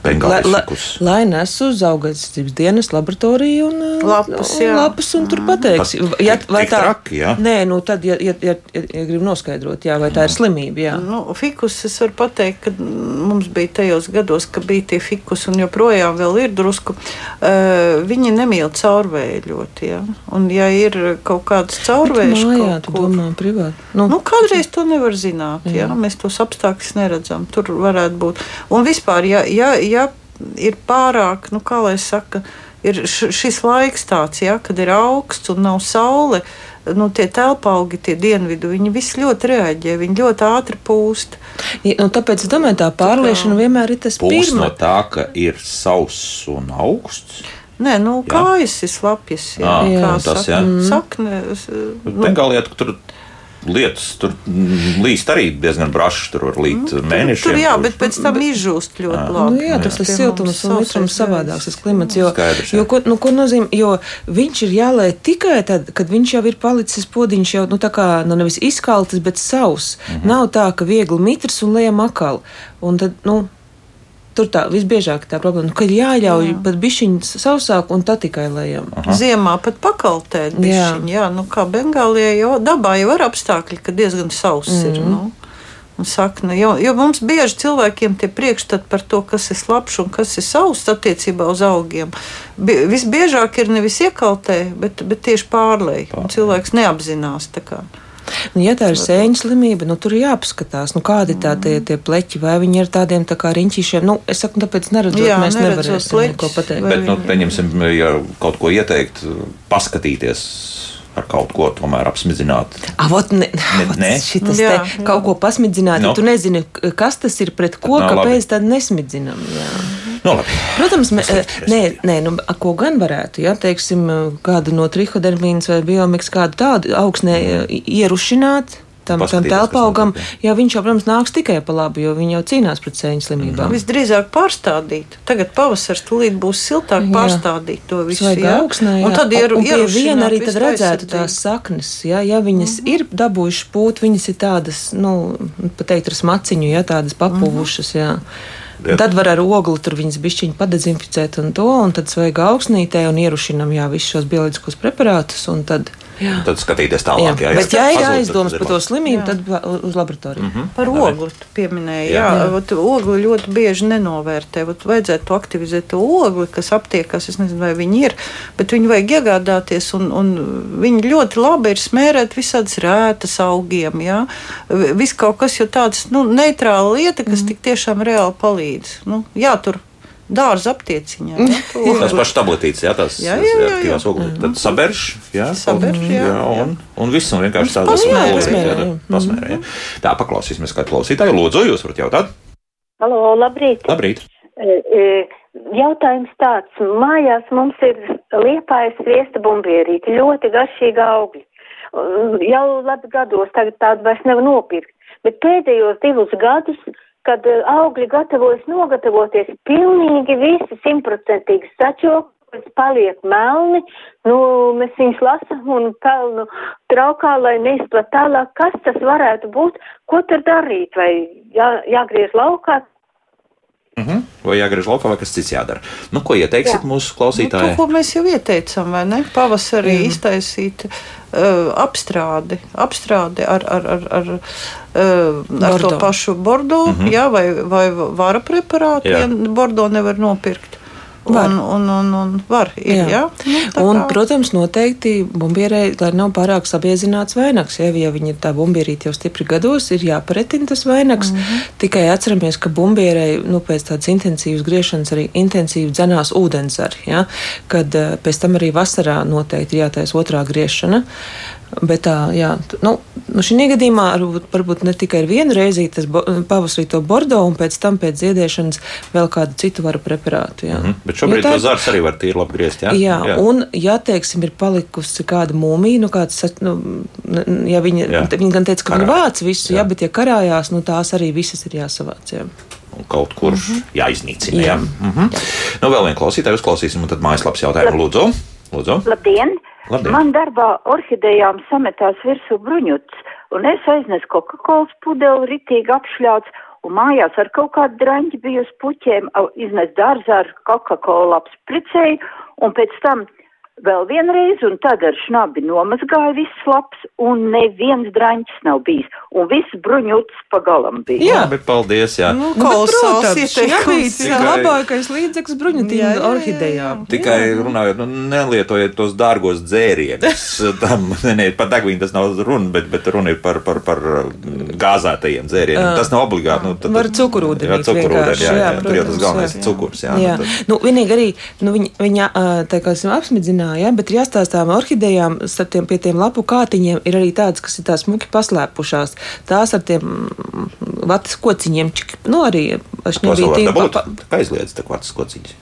La, la, lai nes uz augaisības dienas laboratoriju un uh, lapas, un, lapas un tur pateiks. Ja, vai tā traki, jā? Nē, nu tad, ja, ja, ja, ja, grib noskaidrot, jā, vai tā ir slimība, jā. Nu, fikus es varu pateikt, ka mums bija tajos gados, ka bija tie fikus un joprojām vēl ir drusku. Uh, viņi nemīl caurvēju ļoti, jā. Un ja ir kaut kāds caurvējs, mājā, tu kur, domā privāti. Nu, nu, kādreiz to nevar zināt, jā. jā. Mēs tos apstākļus neredzam. Tur varētu būt. Un vispār, ja, ja, ja ir pārāk, nu, kā lai saka, ir šis laiks tāds, ja, kad ir augsts un nav saule. Nu, tie telpaugi, tie dienvidu, viņi visi ļoti reaģē, viņi ļoti ātri pūst. Ja, nu, tāpēc es domāju, tā pārliešana vienmēr ir tas pūst pirma. no tā, ka ir sauss un augsts. Nē, nu, kājas ir slapjas. Jā, jā, jā tas ir. Sakne, nu, Bengālijā tur lietas tur līst arī diezgan brašs. Tur var līt nu, mēnešiem. Tur, jā, bet pēc tam izžūst ļoti jā. labi. Nu, jā, tas ir siltums un mitrums savādāks tas klimats. Jo, Skaidrs, jo, ko, nu, ko nozīmē, jo viņš ir jālē tikai tad, kad viņš jau ir palicis podiņš jau, nu tā kā, nu nevis izkaltis, bet savs. Mm -hmm. Nav tā, ka viegli mitrs un lejam akal. Un tad, nu, Tur tā visbiežāk tā problēma, nu, ka jāļauj jā. pat bišķiņas sausāk un tad tikai lejam. Aha. Ziemā pat pakaltēt bišķiņu, jā. jā, nu kā Bengālijā jau dabā jau ir apstākļi, ka diezgan sauss mm ir. Nu. Un sakna, jo, jo mums bieži cilvēkiem tie priekšstati par to, kas ir labs un kas ir savs attiecībā uz augiem, visbiežāk ir nevis iekaltē, bet, bet tieši pārlēj. Cilvēks neapzinās. Nu, ja tā ir sēņu slimība, nu, tur ir jāpaskatās, nu, kādi tā tie, tie pleķi, vai viņi ir tādiem tā kā riņķīšiem. Nu, es saku, tāpēc neredzot, Jā, mēs nevarēsim neko pateikt. Bet, nu, pieņemsim, ja kaut ko ieteikt, paskatīties ar kaut ko tomēr apsmidzināt. Avot, ne, ne, ne? Šitas jā, te, jā. kaut ko pasmidzināt, no. ja nu. tu nezini, kas tas ir pret ko, no, kāpēc tad nesmidzinam. Jā. No, labi. Protams, mē, nē, nē, nu, ko gan varētu, ja teiksim, kādu no trihodermīnas vai biomiks, kādu tādu augsnē mm. ierušināt tam, tam telpaugam, ja viņš jau, protams, nāks tikai pa labi, jo viņi jau cīnās pret sēņu slimībām. Mm. Visdrīzāk pārstādīt. Tagad pavasars tūlīt būs siltāk jā. pārstādīt to visu. Jā, augsnē, jā. Un tad ir viena arī tad redzētu tās saknes, ja, ja viņas mm -hmm. ir dabūjušas pūt, viņas ir tādas, nu, pateikt ar smaciņu, ja tādas papuvušas, jā. Mm -hmm. Jā. Tad var ar ogli tur viņas bišķiņu padezinficēt un to, un tad sveiga augsnītē un ierušinam jā, visus šos bioloģiskos preparātus, un tad Jā. Tad skatīties tālāk. Jā, jā, bet, ja ir aizdomas par to slimību, jā. tad uz laboratoriju. Mm -hmm. Par ogli pieminēja. Jā, jā. Ot, ogli ļoti bieži nenovērtē. Ot, vajadzētu aktivizēt to ogli, kas aptiekas. Es nezinu, vai viņi ir, bet viņu vajag iegādāties. Un, un viņi ļoti labi ir smērēt visādas rētas augiem. Jā. Viss kaut kas jau tāds nu, neitrāla lieta, kas mm. tik tiešām reāli palīdz. Nu, jātur dārza aptieciņā. Ja, tās pašas tabletītes, jā, tās jā. ogles. Tad saberž, jā, saberž, jā, jā, un, un viss un vienkārši tādas pasmērē. Tā, paklausīsimies, kā klausītāji. Lūdzu, jūs varat jautāt? Halo, labrīt. Labrīt. E, e, jautājums tāds. Mājās mums ir liepājas sviesta bumbierīti, ļoti garšīgi augļi. Jau labi gados tagad tādu vairs nevar nopirkt. Bet pēdējos divus gadus kad eh, augļi gatavojas nogatavoties pilnīgi visi simtprocentīgi sačokas, paliek melni, nu, mēs viņus lasam un pelnu traukā, lai neizplat tālāk, kas tas varētu būt, ko tur darīt, vai jā, jāgriež laukā. Mm -hmm. Vai jāgriež laukā, vai kas cits jādara? Nu, ko ieteiksit Jā. mūsu klausītājiem? Nu, to, ko mēs jau ieteicām, vai ne? Pavasarī mm. iztaisīt uh, apstrādi, apstrādi ar, ar, ar, ar, uh, ar to pašu bordo, mm -hmm. jā, vai, vai vara preparātu, ja bordo nevar nopirkt. Var. Un, un, un, un var, ir, jā. Jā? Nu, un, kā... protams, noteikti bumbierē, lai nav pārāk sabiezināts vainags. Ja, ja viņi ir tā bumbierīte jau stipri gados, ir jāparetina tas vainags. Mm -hmm. Tikai atceramies, ka bumbierē nu, pēc tādas intensīvas griešanas arī intensīvi dzenās ūdenzari. Ja, kad pēc tam arī vasarā noteikti ir jātaisa otrā griešana. Bet tā, jā, nu, nu šī gadījumā varbūt, varbūt ne tikai ir viena reize tas pavasarī to bordo, un pēc tam pēc ziedēšanas vēl kādu citu varu preparātu. Jā. Mhm. Bet šobrīd tā to zārs arī var tīri labi griezt. Jā, Jā, jā, un, ja, teiksim, ir palikusi kāda mūmija, nu, kāds, nu, ja viņa, Jā. viņa gan teica, ka viņa Karājas. vāc visu, Jā. jā, bet ja karājās, nu, tās arī visas ir jāsavāc. Jā. Un kaut kur mm -hmm. jāiznīcina. Jā. Jā. Mm -hmm. nu, vēl vienu klausītāju uzklausīsim, un tad mājaslapas jautājumu lūdzu. lūdzu. Labdien! Labdien. Man darbā orhidejām sametās virsū bruņuts, un es aiznesu Coca-Cola pudeli ritīgi apšļauts, un mājās ar kaut kādu draņķi biju uz puķiem, iznes dārzā ar Coca-Cola apspricēju, un pēc tam vēl vienreiz, un tad ar šnabi nomazgāju viss labs, un neviens draņķis nav bijis, un viss bruņuts pa galam bija. Jā. Labi, paldies. Jā. Nu, Nu, bet, kolosāls protams, ieteikums, bija Tikai- labākais līdzeklis Jā, jā, bruņutīm jā, orhidejām. Tikai runājot, nu, nelietojiet tos dārgos dzērienus. Tam ne, ne, par degvīnu tas nav runa, bet, bet runa ir par, par, par gāzētajiem dzērieniem. Tas nav obligāti. Nu, tad, Var cukurūdeni Jā, cukurūdeni. vienkārši, Jā, jā, jā, jā, tur jau tas protams, galvenais jā. ir cukurs. Jā, Jā, nu, tad- nu, vienīgi arī nu, viņa, viņa tā kā esam apsmidzināja, ja, bet ir jāstāstām orhidejām, starp tiem pie tiem lapu kātiņiem ir arī tādas, kas ir tās smuki paslēpušās. Tās ar tiem mm, vatas kociņiem, čik, nu arī šņabītīm pa- pa- aizliedz tā kvartas kociņas.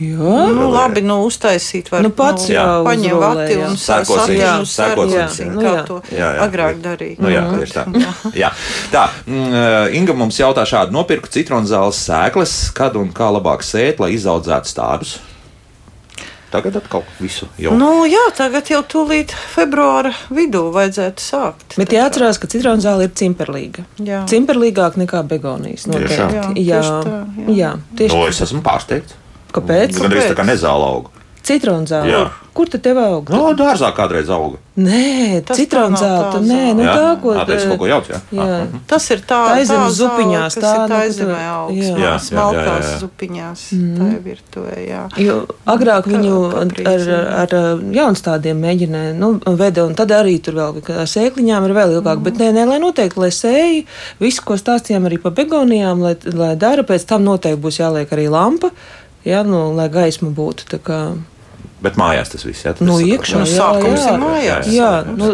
Jā, Nu, labi, nu, uztaisīt var. Nu, pats nu, jau paņem vati un sākot sērkociņš, jā. kā Nu, jā. to Jā, jā. agrāk darīja. Nu, jā, tieši tā. jā. tā mm, Inga mums jautā šādu: nopirku citronzāles sēklas, kad un kā labāk sēt, lai izaudzētu stādus? Tagad atkal visu jau. Nu, jā, tagad jau tūlīt februāra vidū vajadzētu sākt. Bet jāatcerās, ka citronzāle ir cimperlīga. Jā. Cimperlīgāk nekā begonijas. Noteikti. Jā, Jā, tieši tā, jā, jā. jā, tieši no, es esmu pārsteigts. Kāpēc? Gan arī tā kā nezāla auga. Citronzāle. Jā. Kur tad tev aug? No, dārzā kādreiz auga. Nē, Tas citronzāle. Nē, nu Jā? tā, ko. Ā, tā es kaut ko jaucu, jā? Jā. Mhm. Tas ir tā, Tā uz zupiņās, tā, ir nu, tā tur- augsts, jā. Jā, jā, jā, smalkās jā, jā. zupiņās, Mhm. tā ir virtuvē, jā. Jo agrāk viņu ar, ar, jaunstādiem mēģināja, nu, veda, un tad arī tur vēl ar sēkliņām ir vēl ilgāk. Bet nē, nē, lai noteikti, lai sēji, visu, ko stāstījām arī par begonijām, lai, lai dara, pēc tam noteikti būs jāliek arī lampa, jā, nu, lai gaisma būtu. tā kā, Bet mājās tas viss, jā. tad Nu, iekšā, Nu, jā, sākums jā. ir mājās. Jā, nu,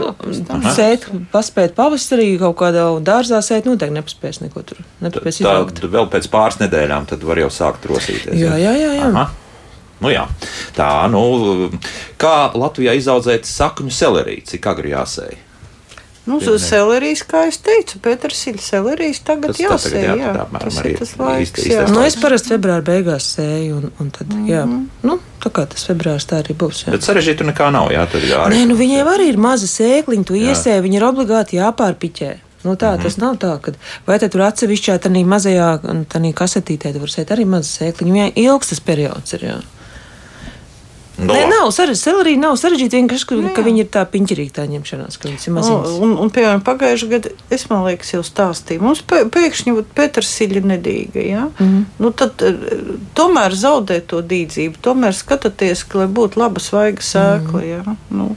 Aha. sēt, paspēt pavasarī kaut kādā dārzā sēt, noteikti nepaspēs neko tur. Tā, Nepaspēs tā izaugt. vēl pēc pāris nedēļām tad var jau sākt rosīties. Jā, jā, jā. jā. Aha. Nu, jā. Tā, nu, kā Latvijā izaudzēt sakņu seleriju, cik agri jāsēj? Nu, uz selerijas, kā es teicu, Pētersīļa selerijas tagad Tas tā jāsēj, tagad jā, jā. tā apmēram Tas ir tas laiks, īsti- jā. īstais Nu, es parasti februāra beigās sēju, un, un tad, jā, nu, tā kā tas februārs tā arī būs. Jā. Bet sarežģītu nekā nav, jā, tur jā. Nē, nu viņiem arī ir maza sēkliņa, tu iesēji, viņi ir obligāti jāpārpiķē. Nu, tā Mhm. mm -hmm. tas nav tā, ka vai tur atsevišķā tādā mazajā kasetītē tu var sēt arī mazu sēkliņu. Viņai ilgs tas periods ir. Jā. Nē, nav sarežģīti. Nav sarežģīta. Vienkārši, ka, Nu, ka viņi ir tā piņķirīgi tā ņemšanās, ka viņas ir Nu, maziņas. un, un, piemēram, pagājušajā gadā es man liekas, jau stāstīju, mums pē, pēkšņi vat Pētersīļa nedīga. Ja? Mm -hmm. nu, tad, eh, tomēr zaudē to dīdzību, tomēr skatāties, ka, lai būtu laba svaiga sēkla. Mm -hmm. ja? nu,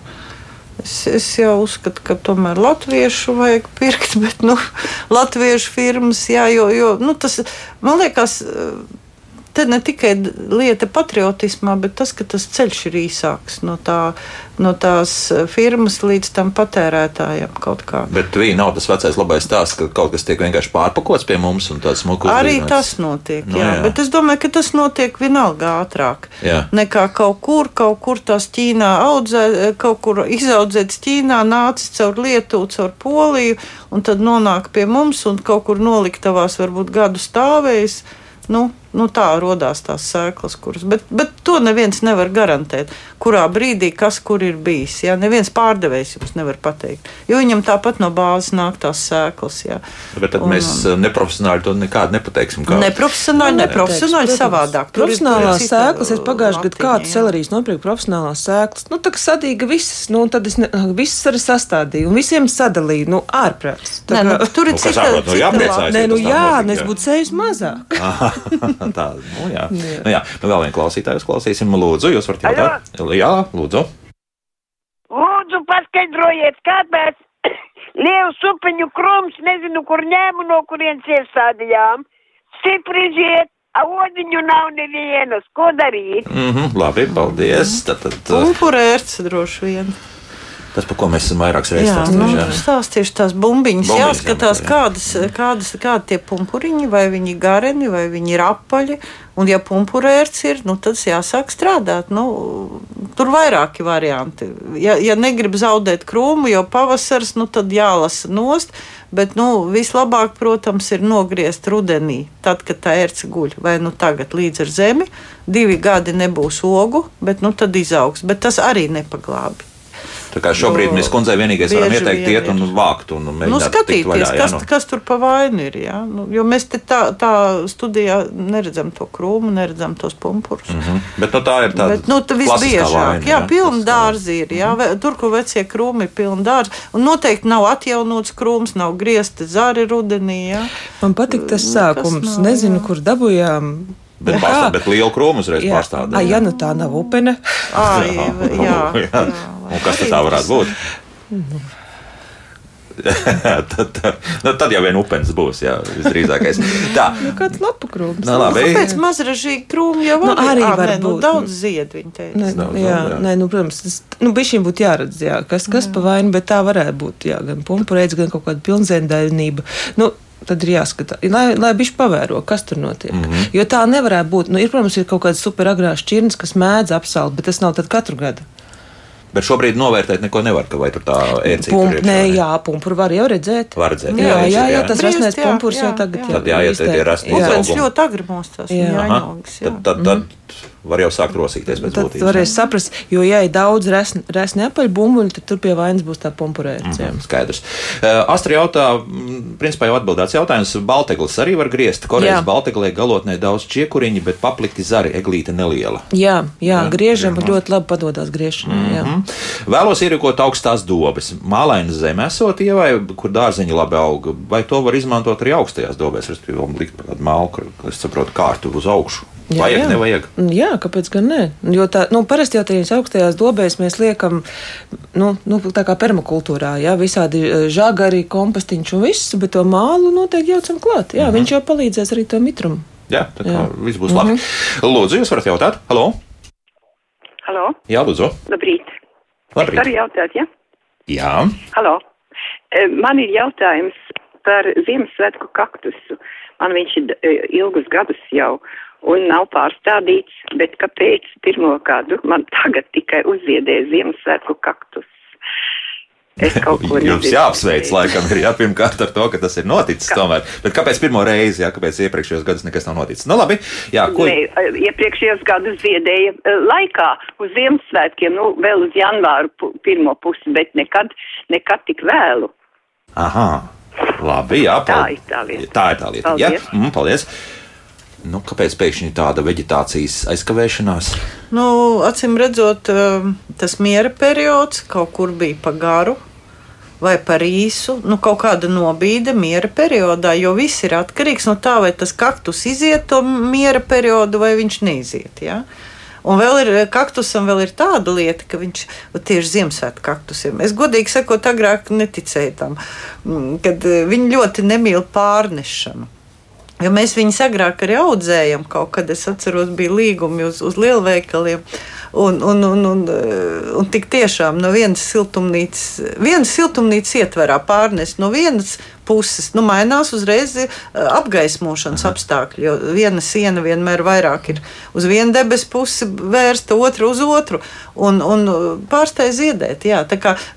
es, es jau uzskatu, ka tomēr latviešu vajag pirkt, bet nu, latviešu firmas, jā, jo, jo nu, tas man liekas. Eh, Te ne tikai lieta patriotismā, bet tas, ka tas ceļš ir īsāks no, tā, no tās eh, firmas līdz tam patērētājam kaut kā. Bet viņi nav tas vecais labais stāsts, ka kaut kas tiek vienkārši pārpakots pie mums un tāds smukus. Arī dizains. tas notiek, Nu, jā. jā. Bet es domāju, ka tas notiek vienalga ātrāk. Jā. Nekā kaut kur, kaut kur tās Ķīnā audzē, kaut kur izaudzēts Ķīnā, nācis caur Lietuvu, caur Poliju, un tad nonāk pie mums un kaut kur noliktavās varbūt gadu stāvējis. Nu, nu tā radās tās sēklas, kuras. Bet, bet to neviens nevar garantēt. Kurā brīdī kas kur ir bijis. Jā, neviens pārdevējs jums nevar pateikt. Jo viņam tāpat no bāzes nāk tās sēklas. Jā. Bet tad Un, mēs eh, neprofesionāli to nekādu nepateiksim. Kā... Neprofesionāli, neprofesionāli Protams. savādāk. Ir Profesionālās cita sēklas ir pagājušajā gadā, kā latiņa, tu jā. selerijas nopirki profesionālās sēklas. Nu, tā kā sadīga visas, nu, tad es ne, visas arī sastādīju, un visiem sadalīju, nu, ārprāts. Nē, nu, tur ir Nu, cita, sākot, nu, cita jāpriecājas. Nē, nu jā, notika, nu būtu sējis mazāk. tā, nu jā. jā. Nu, jā. Nu, vēl vienu klausītāju uzklausīsim. Lūdzu, jūs varat jautāt? Jā, lūdzu. Lūdzu, paskaidrojiet, kāpēc liels upeņu krums, nezinu, kur ņēmu, no kurienes iestādījām. Stipri ziet, a odiņu nav nevienas. Ko darīt? Mm -hmm, labi, paldies. Tad, tad, Pumpurērts droši vien. Tas, par ko mēs esam vairākas reizes Jā, nu, stāstījuši. jā. stāstīšu tās bumbiņas. Bumbiņas Jāskatās, jāmeklē, jā. kādas, kādas, kādi tie pumpuriņi, vai viņi gareni, vai viņi ir apaļi. Un, ja pumpurērts ir, nu, tad jāsāk strādāt. Nu, tur vairāki varianti. Ja, ja negrib zaudēt krūmu, jau pavasars, nu, tad jālasa nost. Bet nu, vislabāk, protams, ir nogriezt rudenī, tad, kad tā ērce guļ. Vai nu tagad līdz ar zemi, divi gadi nebūs ogu, bet nu, tad izaugs. Bet tas arī nepaglābi. Tā kā šobrīd mēs kundzei vienīgais varam ieteikt vien iet un vākt un mēģināt Nu, skatīties, vaļā, jā, kas, nu. kas tur pa vainu ir. Ja? Nu, jo mēs te tā, tā studijā neredzam to krūmu, neredzam tos pumpurus. Mm -hmm. Bet nu, tā ir tāda Bet, nu, tā visbiežāk, vaina, jā, pilna klasiskā dārza ir. Jā, Ve- tur, kur vecie krūmi ir pilni dārza. Un noteikti nav atjaunots krūms, nav griezti zari rudenī. Jā. Man patīk tas sākums. nav, Nezinu, jā. kur dabūjām. Bet, Un pārstā, kā? bet liela krūma uzreiz Jā, pārstāv. Ai, ja nu tā nav upene, Ai, jā, jā, jā. Un kas tad tā varētu būt? tad, tad, nu, tad jau vien upens būs, jā, visdrīzākais. Tā, nu, kāds lapu krūms. nu, labi. Kāpēc mazražīgi krūmi jau Nu, var- arī Ā, var nē, nu, būt. Daudz zied viņi teica. Nē, Daudz, jā, jā. nē, nu, protams, tas nu, bišķiņ būtu jāredz, jā, kas, kas pa vainu, bet tā varētu būt, jā, gan pumpurēts, gan kaut kāda pilnzēndaļnība. Nu, Tad ir jāskatās, lai, lai viņš pavēro, kas tur notiek. Mm -hmm. Jo tā nevarētu būt. Nu, ir, protams, ir kaut kāds superagrās šķirnes, kas mēdz apsalt, bet tas nav tad katru gadu. Bet šobrīd novērtēt neko nevar, ka vai tur tā ērcība Pump, tur nē, jā, pumpuru var jau redzēt. Var redzēt, jā, jā, jā, jā, jā. tas rasnēs jā, pumpurs jā, jau tagad. jā. Tad jāiet tie izteikti. rasni Jā. izaugumi. Upens ļoti agri mūstās, Jā. jā, jāņogas. Tad, tad, tad var jau sākt rosīties pēc Tad būtības. varēs saprast, jo, ja ir daudz resni, apaļbumbuļu, tad tur pie vainas būs tā pumpurēts. Mm Mhm, Skaidrs. Uh, Astrid jautā, principā jau atbildēts jautājums. Balteglis arī var griezt. Korejas balteglē galotnē daudz čiekuriņi, bet paplikti zari eglīte neliela. Jā, jā, Jā, griežam, jā. ļoti labi padodas griešanai. Mm. Vēlos ierīkot augstās dobes. Mālaina zeme esot ievai, kur dārzeņi labi aug. Vai to var izmantot arī augstajās dobēs, respektīvi, likt par tādu malku, es saprotu, kārtu uz augšu? Jā, Vajag, jā. nevajag. Jā, kāpēc gan ne? Jo tā, nu, parasti jau tajās augstajās dobēs mēs liekam, nu, nu tā kā permakultūrā, jā, visādi eh, žagari, kompostiņš un viss, bet to mālu noteikti jaucam klāt. Jā, viņš jau palīdzēs arī to mitrumu. Jā, tā kā Jā. viss būs labi. Lūdzu, jūs varat jautāt? Halo? Halo, Jā, lūdzu. labrīt. Labrīt. Varu jautāt, ja? Jā. Halo. E, Man ir jautājums par Ziemassvētku kaktusu. Man viņš ir e, ilgus gadus jau un nav pārstādīts, bet kāpēc pirmo gadu man tagad tikai uzziedēja Ziemassvētku kaktus? Es kaut ko Jums nezinu. jāapsveic, laikam, ir jā, pirmkārt ar to, ka tas ir noticis Ka- tomēr. Bet kāpēc pirmo reizi, jā, kāpēc iepriekšējos gados nekas nav noticis? Nu, labi, jā, ko. Nē, e, iepriekšējos gadus ziedēja e, laikā uz Ziemassvētkiem, nu, vēl uz janvāru pirmo pusi, bet nekad, nekad tik vēlu. Aha, labi, jā, Tā pal- ir tā lieta. Tā ir tā lieta. Jā, Paldies. mm, paldies. Nu, kāpēc pēkšņi tāda veģetācijas aizkavēšanās? Nu, acīm redzot, um, tas miera periods kaut kur bija pa garu. Vai par īsu, nu, kaut kāda nobīde miera periodā, jo viss ir atkarīgs no tā, vai tas kaktus iziet to miera periodu, vai viņš neiziet. Ja? Un vēl ir kaktusam, vēl ir tāda lieta, ka viņš tieši Ziemassvētku kaktusiem. Es godīgi sakot, agrāk neticēju tam, mm, kad eh, viņi ļoti nemīl pārnešanu. Jo mēs viņus agrāk arī audzējam, kaut kad es atceros, bija līgumi uz, uz lielveikaliem. Un, un, un, un, eh, un tik tiešām no vienas siltumnīcas, vienas siltumnīcas ietverā pārnest no vienas puses, nu, mainās uzreiz eh, apgaismošanas apstākļi. Jo viena siena vienmēr vairāk ir uz vienu debesu pusi vērsta, otra uz otru. Un, un pārstāja ziedēt. Jā,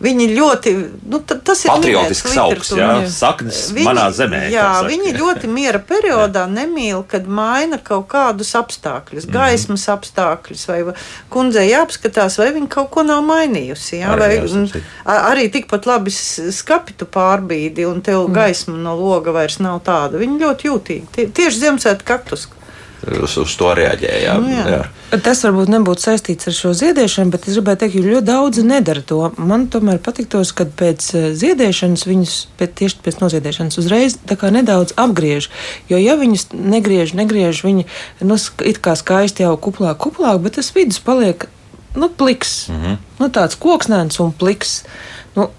viņi ļoti, nu, ta- tas ir Patriotisks augs, jā, saknes Viņi- manā zemē. Jā, viņi ļoti miera periodā nemīl, kad maina kaut kādus apstākļus, Mhm. gaismas apstākļus, vai va- kundzei jāapskatās, vai viņa kaut ko nav mainījusi. Jā, Arī vai, a- arī tikpat labi skapitu pārbīdi, un tev Mhm. Gaisma no loga vairs nav tāda. Viņi ļoti jūtīgi. Tie, tieši Ziemassvētku kaktus. Uz, uz to reaģēja. Nu, jā. jā. Tas varbūt nebūtu saistīts ar šo ziedēšanu, bet es gribēju teikt, ka ļoti daudzi nedara to. Man tomēr patiktos, kad pēc eh, ziedēšanas viņus pēc, tieši pēc noziedēšanas uzreiz tā kā nedaudz apgriež. Jo, ja viņus negriež, negriež, viņi nu, it kā skaisti jau kuplāk, kuplāk, bet tas vidus paliek nu, pliks. Mm -hmm. nu, tāds koksnēns un pliks. Nu,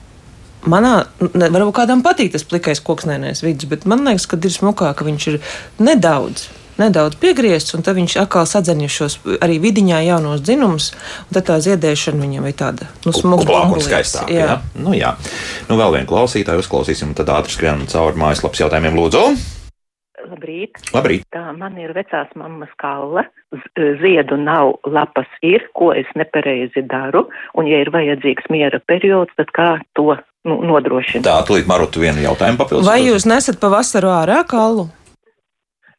Manā, varbūt kādam patīk tas plikais koksnēnais vidus, bet man liekas, ka ir smukāk, ka viņš ir nedaudz, nedaudz piegriezts, un tad viņš atkal sadzenja šos arī vidiņā jaunos dzinumus, un tad tā ziedēšana viņam ir tāda nu, smuka un skaistāk. Jā. Jā. Nu, jā. Nu, vēl vienu klausītāju uzklausīsim, un tad ātri skrienam cauri mājaslapas jautājumiem. Lūdzu! Labrīt. Labrīt! Tā man ir vecās mammas kaula, Z- ziedu nav, lapas ir, ko es nepareizi daru, un ja ir vajadzīgs miera periods, tad kā to nu, nodrošināt? Tā, tūlīt Marutu vienu jautājumu papildus. Vai jūs nesat pavasaru ārā kalu?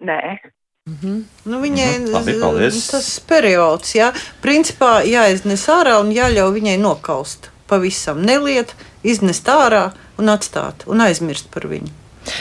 Nē, Nu, viņai Mhm, labi, paldies. tas periods, jā, principā jāiznes ārā un jāļauj viņai nokaust. Pavisam neliet, iznest ārā un atstāt un aizmirst par viņu.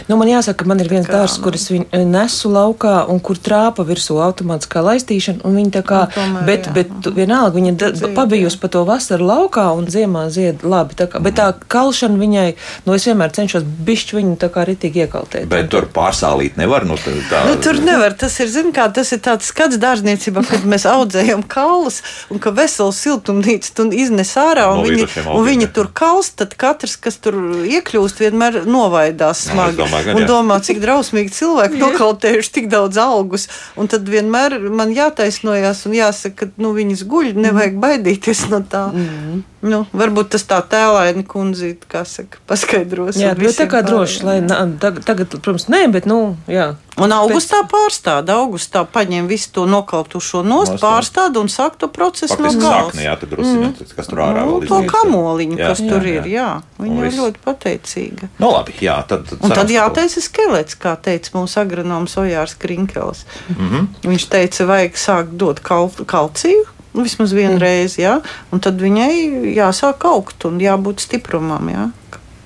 Nu, man jāsaka, ka man ir viens Kā, dārsts, kur es viņu eh, nesu laukā, un kur trāpa virsū automātiskā laistīšana, un viņa tā kā, Nu, tomēr, bet, jā. bet tu- vienalga, viņa pabijusi pa to vasaru laukā, un ziemā zied labi, tā kā, bet tā kalšana viņai, nu, es vienmēr cenšos bišķi viņu tā kā ritīgi iekaltēt. Bet tur pārsālīt nevar. Nu, tā, tā, Nu, tur nevar. Tas ir, zin, kā, tas ir tāds skats dārzniecībā, kad mēs audzējam kaulus un ka veselu siltumnīcu tu iznes ārā un, No viņi, un viņi tur kalst. Tad katrs, kas tur iekļūst, vienmēr novaidās smagi. Domāju, gan un domā, cik drausmīgi cilvēki nokautējuši tik daudz augus. Un tad vienmēr man jātaisnojās un jāsaka, ka nu, viņas guļ, nevajag baidīties no tā. Mm. Nu, varbūt tas tā tēlaini kundzīt, kā saka, paskaidros. Jā, bet tā kā droši, lai na- tagad, tagad, protams, nē, bet, nu, jā. Un augustā pārstāda. Augustā paņem visu to nokautušo nost, Nost, jā. pārstāda un sāk to procesu no Faktiski gala. sakne, jā, tad drusciņā, kas tur ārā Nu, vēl to izlīst. kamoliņu, Jā, kas jā, tur jā. ir, jā. Viņa ir ļoti pateicīga. Nu, labi, jā, tad, tad Un tad jātaisa skelets, kā teica mūsu agronoms Ojārs Krinkels. Mm -hmm. Viņš teica, vajag sākt dot kal kalciju. Nu, Vismaz vienu reizi, jā, un tad viņai jāsāk augt un jābūt stiprumam. Jā.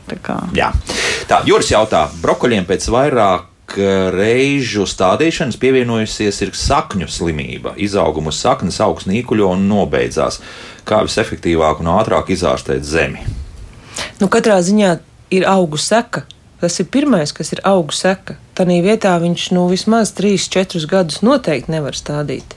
Tā kā. Jā. Tā, Juris jautā, brokoļiem pēc vairāk eh, reižu stādīšanas pievienojusies ir sakņu slimība. Izauguma saknes augs nīkuļo un nobeidzās. Kā visefektīvāk un ātrāk izārstēt zemi? Nu, katrā ziņā ir augu seka. Tas ir pirmais, kas ir augu seka. Tanī vietā viņš nu, vismaz 3-4 gadus noteikti nevar stādīt.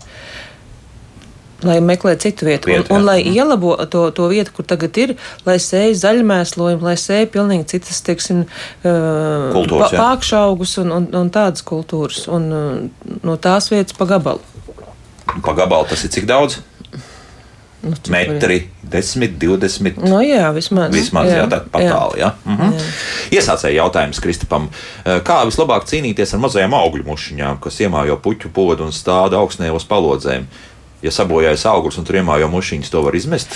Lai meklē citu vietu, Vietu, un, un jā. lai ielabo to, to vietu, kur tagad ir, lai sēž zaļmēslojumu, lai sēž pilnīgi citas, teiksim, uh, Kultūras, jā. pākšaugus un, un, un tādas kultūras, un uh, no tās vietas pa gabalu. Pa gabalu tas ir cik daudz? Nu, Metri, 10, 20. Nu, jā, vismaz. Vismaz jā, tā patāli. Jā. Mhm. Jā. Iesācēja jautājums Kristapam, eh, kā vislabāk cīnīties ar mazajām augļu mušiņām, kas iemājo puķu podu un stāda augstnē uz palodzēm? Ja sabojājas augurs un tur iemājo mušiņas, to var izmest.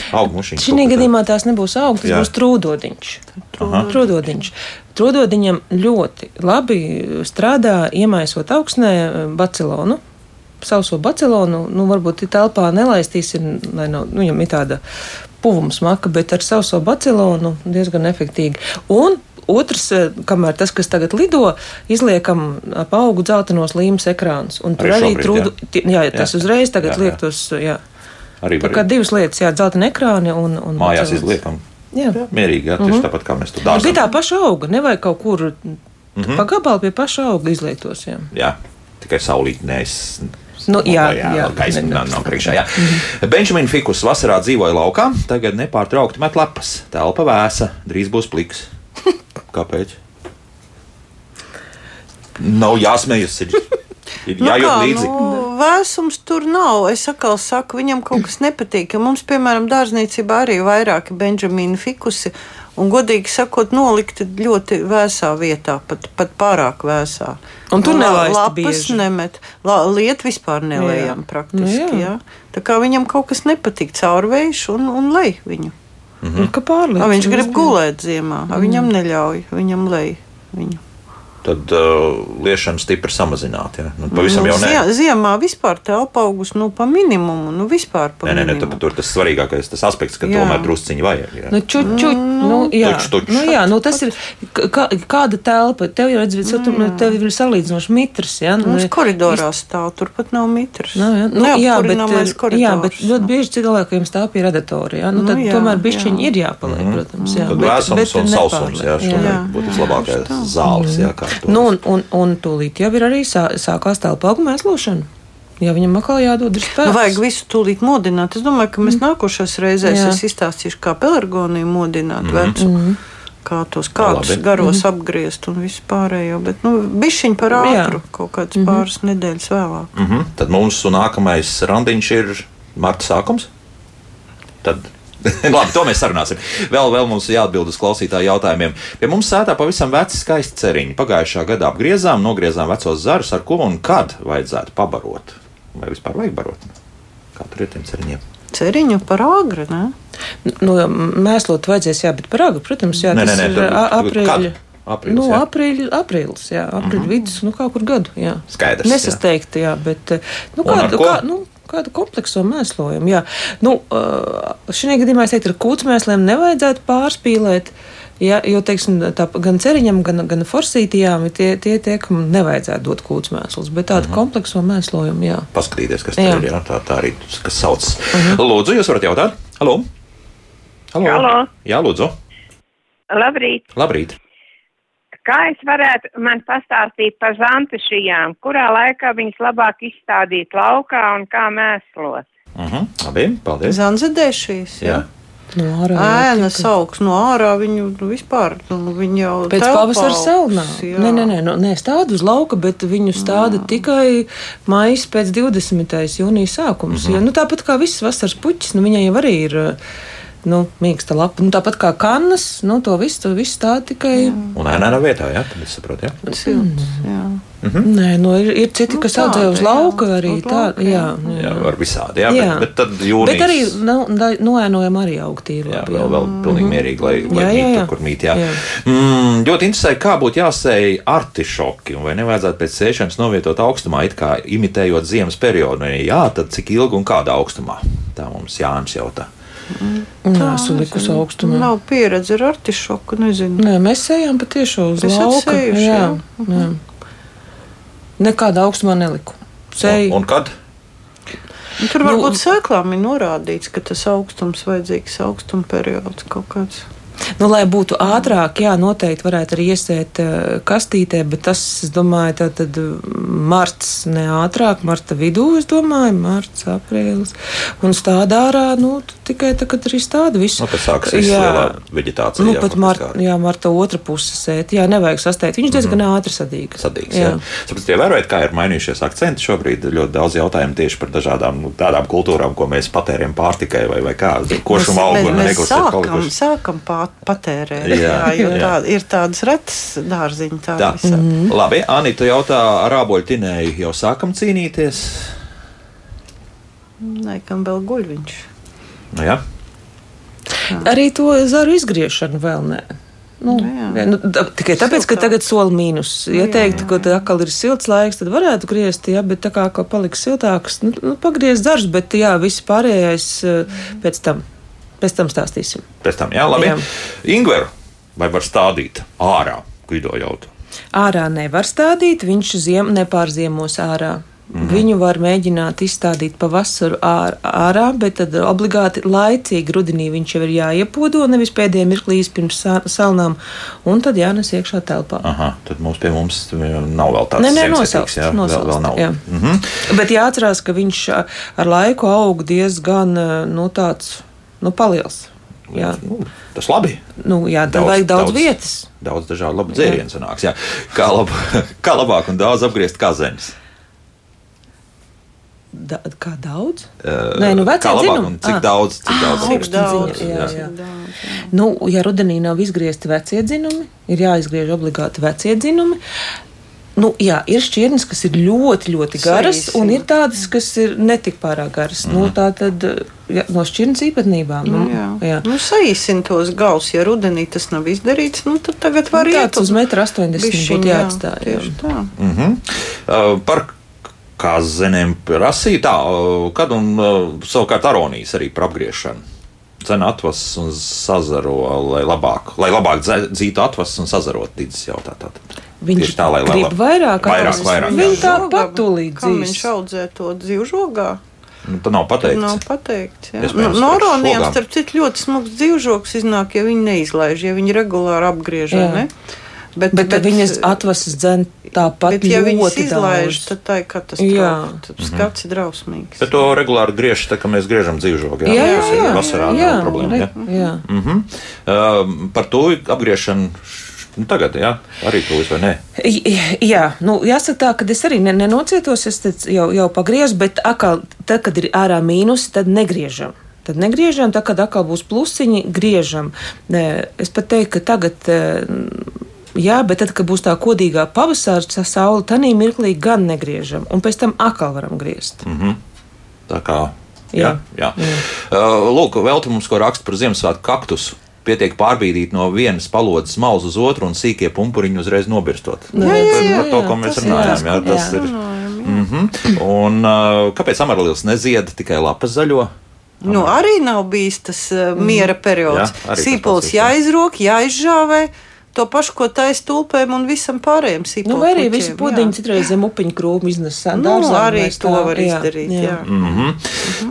Šī gadījumā tās nebūs augsts, Jā. tas būs trūdodiņš. Trūdodiņš. Trūdodiņam ļoti labi strādā, iemaisot augsnē bacilonu. Sauso bacilonu, nu, varbūt ir telpā nelaistīsim, lai nav, nu, viņam ir tāda puvuma smaka, bet ar sauso bacilonu diezgan efektīgi. Un otrs, eh, kamēr tas, kas tagad lido, izliekam ap augu dzeltenos līmes ekrānus. Un tur Arī arī trūdu, jā. jā, jā, tas Jā. uzreiz tagad Jā, jā. liek tos, jā. Arī Tā kā divas lietas, jā, dzeltena ekrāni un, un mājās bacilons. izliekam. Jā. Mierīgi, jā, tieši tāpat kā mēs tur Nu, Pie tā paša auga, nevajag kaut kur mm. -hmm. pagabalā pie paša auga izliektos. Jā, Jā, tikai saulīt nees. nu, jā, jā, jā, gaisma ne- nav, nav priekšā. Jā. Benžamīna Fikus vasarā dzīvoja laukā, tagad nepārtraukti met lapas. Telpa vēsa, drīz būs pliks. Kāpēc? Nav jāsmējas. Ir, ir Nu jājūt līdzi. Nu, vēsums tur nav. Es atkal saku, viņam kaut kas nepatīk. Ja mums, piemēram, dārzniecībā arī ir vairāki benžamīni fikusi. Un, godīgi sakot, nolikti ļoti vēsā vietā, pat, pat pārāk vēsā. Un tur lapas bieži. nemet. La, liet vispār nelējam Jā. praktiski. Nu, jā. jā. Tā kā viņam kaut kas nepatīk, caurvējš un, un lej viņu. Nu, ka pārliek. A, viņš grib gulēt ziemā, a, viņam neļauj, viņam lej viņu. Tad uh, liešana stipri samazināta. Ja? Nu, pavisam nu, jau nē. zie- Ziemā vispār telpa augus nu, pa minimumu. Nu, vispār pa Nē, nē, nē, tā- tur tas svarīgākais tas aspekts, ka Jā. tomēr drusciņi vajag. Jā. Nu, ču, ču, nu, jā, Tuč, tuč. nu, jā, nu, tas ir kā, kāda telpa. Tev jau redz, ka tev ir salīdzinoši mitrs. Ja? Nu, Mums koridorā stāv, turpat nav mitrs. Nu, jā, nu, jā, bet, Neapkurināmais jā, bet koridors. ļoti bieži cilvēkiem stāv pie radiatoriem. Ja? Nu, Nu, tad jā, tomēr bišķiņi jā. ir jāpaliek, protams. Jā, Tad bet- vēsums un sausums, jā, Jā. būtu vislabākais zāles, jā, kā. Nu, un, un, un tūlīt jau ir arī sā, sākās telpa auguma mēslošana. Jā, viņam atkal jādod spēks. Nu, vajag visu tūlīt modināt. Es domāju, ka mēs nākošais reizēs Jā. es izstāstīšu, kā pelargoniju modināt vecu. kā tos kādus Labi. garos mm -hmm. apgriezt un visu pārējo. Bet, nu, bišķiņ par ātru, kaut kāds mm -hmm. pāris nedēļas vēlāk. Mm -hmm. Tad mūsu nākamais randiņš ir marta sākums. Tad Labi, to mēs sarunāsim. Vēl, vēl mums jāatbild uz klausītāju jautājumiem. Pie mums sētā pavisam veci skaisti ceriņi. Pagājušā gadā apgriezām, nogriezām vecos zarus, ar ko un kad vajadzētu pabarot. Vai vispār vajag barot? Kā tur ir tiem ceriņiem? Ceriņu par agri, ne? Nu, mēslot vajadzēs, jā, bet par agru, protams, jā, Nē, tas nē, nē, ir tur- tur- aprīļa. kad? Aprīlis, nu, jā. aprīļa, aprīlis, jā, aprīļa mm -hmm. vidus, nu, kaut kur gadu, jā. Skaidrs. Nesasteigti, jā, bet, eh, nu, kādu, kā, nu, kādu komplekso mēslojumu, jā. Nu, uh, šī gadījumā es teiktu, ar kūtsmēsliem nevajadzētu pārspīlēt, Ja, jo, teiksim, tā, gan ceriņam, gan, gan forsītijām ir tie, tie, tie, kam nevajadzētu dot kūtsmēslus, bet tādu mm -hmm. komplekso mēslojumu, jā. Paskatīties, kas Jā. ir. Jā, tā, tā arī kas sauc. Uh -huh. Lūdzu, jūs varat jautāt? Halo! Halo! Halo. Jā, lūdzu! Labrīt! Labrīt! Kā es varētu man pastāstīt par zantušajām, kurā laikā viņas labāk izstādīt laukā un kā mēslot? Uh -huh. Labi, paldies! Zanzedēšīs. Jā. No ārā, Ēna sauks no ārā, viņu nu, vispār, nu, viņa jau Pēc pavasara selnā. augs, jā. Nē, nē, nē, nu, nē stāda uz lauka, bet viņu stāda jā. tikai maija pēc 20. jūnijas sākums. Mm -hmm. jo, nu, tāpat kā visas vasaras puķis, nu, viņai jau arī ir. eh, Nu, mīksta lapa. Nu, tāpat kā kanas, nu, to visu, to visu tā tikai. Jā. Un ēnā vietā, jā, tad es saprotu, jā. Silts, jā. Nē, nu, ir, ir citi, Nu, kas tāda, audzē uz lauka arī. Uz Tā, lauka, jā, jā. jā. Jā, var visādi, jā, Jā. bet, bet tad jūnijas. Bet arī nu, noēnojam arī augtīri. Jā, vēl, vēl pilnīgi mierīgi, lai, lai. Jā, jā, mīt jā. tur, kur mīt. Jā. Jā. Mm, ļoti interesē, kā būtu jāsēj artišoki, un vai nevajadzētu pēc sēšanas novietot augstumā, it kā imitējot ziemas periodu. Ja jā, tad cik ilgi un kādā augstumā? Tā mums Jānis jautā. Nē, esmu likusi augstumā. Nav pieredze ar artišoku, nezinu. Nē, mēs ejam patiešām uz Esat lauka. sējuši, jā, jā? jā. Nekādā augstumā neliku. Un, Sēju. un kad? Un Tur Nu, varbūt sēklām ir norādīts, ka tas augstums vajadzīgs augstuma periods kaut kāds. Nu, lai būtu ātrāk, jā, noteikti varētu arī iesēt uh, kastītē, bet tas, es domāju, tā tad uh, marts ne ātrāk, marta vidū, es domāju, marts, aprīlis. Un stādā ārā, nu, tikai tā, kad arī stāda visu. Nu, kad sāksies lielā veģetācija. Nu, jā, pat kā jā, marta otra puse sēt. Jā, nevajag sasteigt. Viņš diezgan mm -hmm. ātri sadīgs. Sadīgs, jā. Sapratu, ievērojot, kā ir mainījušies akcenti šobrīd. Ļoti daudz jautājumu tieši par dažādām nu, tādām kultūrām, ko mēs patērējam pārtikai vai, vai kā. Košuma augu un mēs negurs ir sākam, sākam pā- patērēt. Jā, Jā, jo jā. tā, ir tādas retas dārziņas. Tā. Tā. visā. Mm -hmm. Labi, Anita jautā, ar āboļu tinēju jau sākam cīnīties. Nē, kam vēl guļ viņš. Nu, jā. Arī to zaru izgriešanu vēl nē. Nu, Nu, jā. jā, nu, da, tikai tāpēc, ka Siltāk. tagad soli mīnus. Ja Jā, teiktu, jā, ka tā atkal ir silts laiks, tad varētu griezt, jā, bet tā kā atkal paliks siltāks, nu, nu pagriezt darbs, bet jā, viss pārējais eh, pēc tam. Pēc tam stāstīsim. Pēc tam, jā, labi. Jā. Ingveru, vai var stādīt ārā, Guido jautā? Ārā nevar stādīt, viņš ziem, nepārziemos ārā. Mm -hmm. Viņu var mēģināt izstādīt pavasaru ār, ārā, bet tad obligāti laicīgi rudenī viņš jau ir jāiepodo, nevis pēdējā mirklī pirms sa- salnām, un tad jānes iekšā telpā. Aha, tad mums pie mums nav vēl tāds Nē, nē, ziemesietīgs, nosaukt. jā, vēl, vēl nav. Jā. Mm -hmm. Bet jāatcerās, ka viņš ar laiku aug diezgan nu, tāds nu, paliels. Jā, nu, tas labi. nu, jā daudz, vajag daudz, daudz vietas. Daudz dažādu labu dzērienu sanāks. Jā. Kā, lab, kā labāk un daudz apgriezt kazeņus? Da, kā daudz? Uh, Nē, nu, kā labāk dzinumi. un cik Ah. daudz? Cik daudz Ah, ir? augstu Daudz, jā, jā, jā. daudz, jā. Nu, ja rudenī nav izgriezti vecie dzinumi, ir jāizgriež obligāti vecie dzinumi. Nu, jā, ir šķirnes, kas ir ļoti, ļoti garas, Saīsina. un ir tādas, kas ir netik pārāk garas. Mm. Nu, tā tad jā, no šķirnes īpatnībām. Nu, Nu, jā. jā. Nu, saīsina tos galus, ja rudenī tas nav izdarīts, nu, tad tagad var Nu, iet uz metru 80 bišķiņ, būtu jā, jāatstāj, jā. Tieši tā. Mm -hmm. uh, par kazenēm prasīja tā, uh, kad un uh, savukārt aronijas arī par apgriešanu. Cena atvas un sazaro, lai labāk, lai labāk dzītu atvas un sazarot tīdzes jautā. Tātad. Viņš Tieši tā, lai- grib vairāk, vairāk, vairāk, jā. Viņa tā Žogam, patulīt Kā viņš audzē to dzīvžogā? Nu, tā nav pateikts. Nav pateikts. jā. Nu, Noroniem, starp citu, ļoti smags dzīvžogs iznāk, ja viņi neizlaiž, ja viņi regulāri apgriež. vai Jā. Ne? Bet, bet, bet viņas atvasas dzen tāpat Bet, ja viņas izlaiž, daudz. tad tā ir Jā. katastrofa. Tad skats ir drausmīgs. Bet to regulāri griež, tā kā mēs griežam dzīvžogu. Jā, jā, tas ir jā, vasarā jā, nav problēma. Jā. jā. Mhm. Uh, par to apgriešanu nu, tagad, jā, arī tūlīt vai nē. Jā, nu, jāsaka tā, ka es arī ne, nenocietos, es jau, jau pagriezu, bet atkal, tad, kad ir ārā mīnusi, tad negriežam. Tad negriežam, tad, kad atkal būs plusiņi, griežam. Es pat teiktu, ka tagad, eh, jā, bet tad, kad būs tā kodīgā pavasara saule, tad mirklī gan negriežam, un pēc tam atkal varam griezt. Mhm. Tā kā. Jā, Jā. jā. Uh, lūk, vēl te mums ko raksta par Ziemassvētku kaktusu. Pietiek pārbīdīt no vienas palodzes malas uz otru un sīkie pumpuriņi uzreiz nobirstot. Jā, Tas jā, ir par to, jā, ko mēs tas runājam. jā, Jā, tas jā. ir. Mhm. Un uh, kāpēc amarlīlis nezied tikai lapas zaļo? Nu, arī nav bijis tas uh, miera periods. Jā, Sīpols jā. jāizrok, jāizžāvē. To pašu, ko taisa tulpēm un visam pārējiem sīpoliem. Nu, vai arī visu pudiņu citreiz zem upiņu krūmu iznes Nu, arī to var izdarīt. Jā. Jā. Mhm.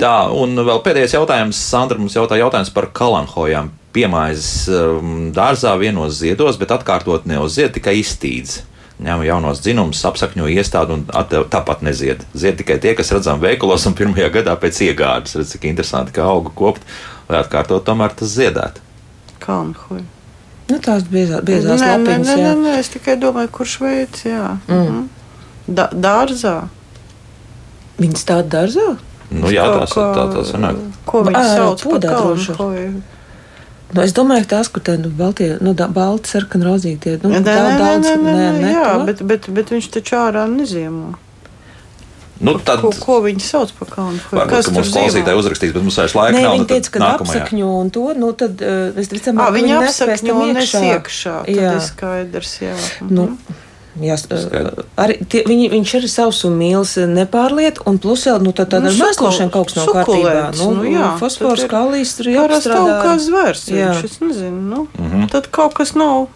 Tā, un vēl pēdējais jautājums. Sandra mums jautā jautājums par kalanhojām. Piemājas um, dārzā vienos ziedos, bet atkārtot neuzzied, tikai iztīdz. Ņem jaunos dzinumus, apsakņo iestādi un at- tāpat nezied. Zied tikai tie, kas redzam veikalos un pirmajā gadā pēc iegādes. Redz, cik interesanti, ka auga kopt, vai atkārtot tomēr tas ziedēt. Kalnhuj. Nu, tās biezā, biezās Nē, lapiņas, nē, nē, nē, es tikai domāju, kurš veids, jā. Mm. Mhm. Da, dārzā. Viņas tāda dārzā? Nu, jā, tās, kā- tā, tā sanāk. Ko viņi Ā, sauc par kalnhuju? Nu, es domāju, ka tās, kur tādi balti, nu, balti, sarkani, rozīti, tie, nu, Nē, nē, tā nē, daudz, nē, nē, nē, jā, to? bet, bet, bet viņš taču ārā neziemo. Nu, tad, Ko, ko viņi sauc par kalnhuju? varbūt, ka mums klausītāji uzrakstīs, bet mums vairs laika Nē, nav. viņi nu, teica, ka apsakņo un to, nu, tad es redzam, Ā, ka viņi apsakņo un nes iekšā. Tad Jā. ir skaidrs, jā. Nu, jā, Skaidrs. arī tie, viņi, viņš arī savus mīlus nepārliet, un plus vēl nu, tā, tāda Nu, mēslošana kaut kas nav kārtībā. Nu, nu, jā, fosfors, kalijas tur kaut kā zvērs. Jā. Viņš, es nezinu, nu, Mhm. tad kaut kas nav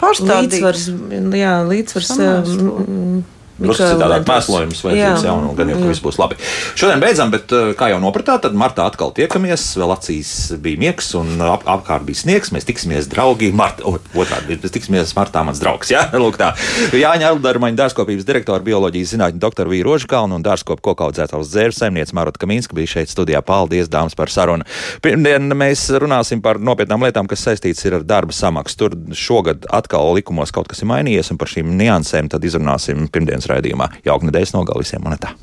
pārstādīts. Līdzsvars, jā, līdzsvars. Samēslo. Drusku citādāk mēslojums vajadzīgs, jā, un gan jau, ka viss būs labi. Šodien beidzam, bet, eh, kā jau nopratāt, tad martā atkal tiekamies. Vēl acīs bija miegs, un ap, apkārt bija sniegs. Mēs tiksimies draugi. Marta, o, otrādi, mēs tiksimies martā mans draugs. Jā, lūk tā. Jāņa Eldarmaņa dārzkopības direktora, bioloģijas zinātņu doktora Vīra Rožkalna un dārzkopu kokaudzētājs dzērs saimniece Marota Kamīnska bija šeit studijā. Paldies, dāmas, par sarunu. Pirmdien mēs runāsim par nopietnām lietām, kas saistītas ir ar darba samaksu. Tur šogad atkal likumos kaut kas ir mainījies, un par šīm niansēm tad izrunāsim pirmdienas raidījumā. Jauka nedēļas nogalvisiem monetā.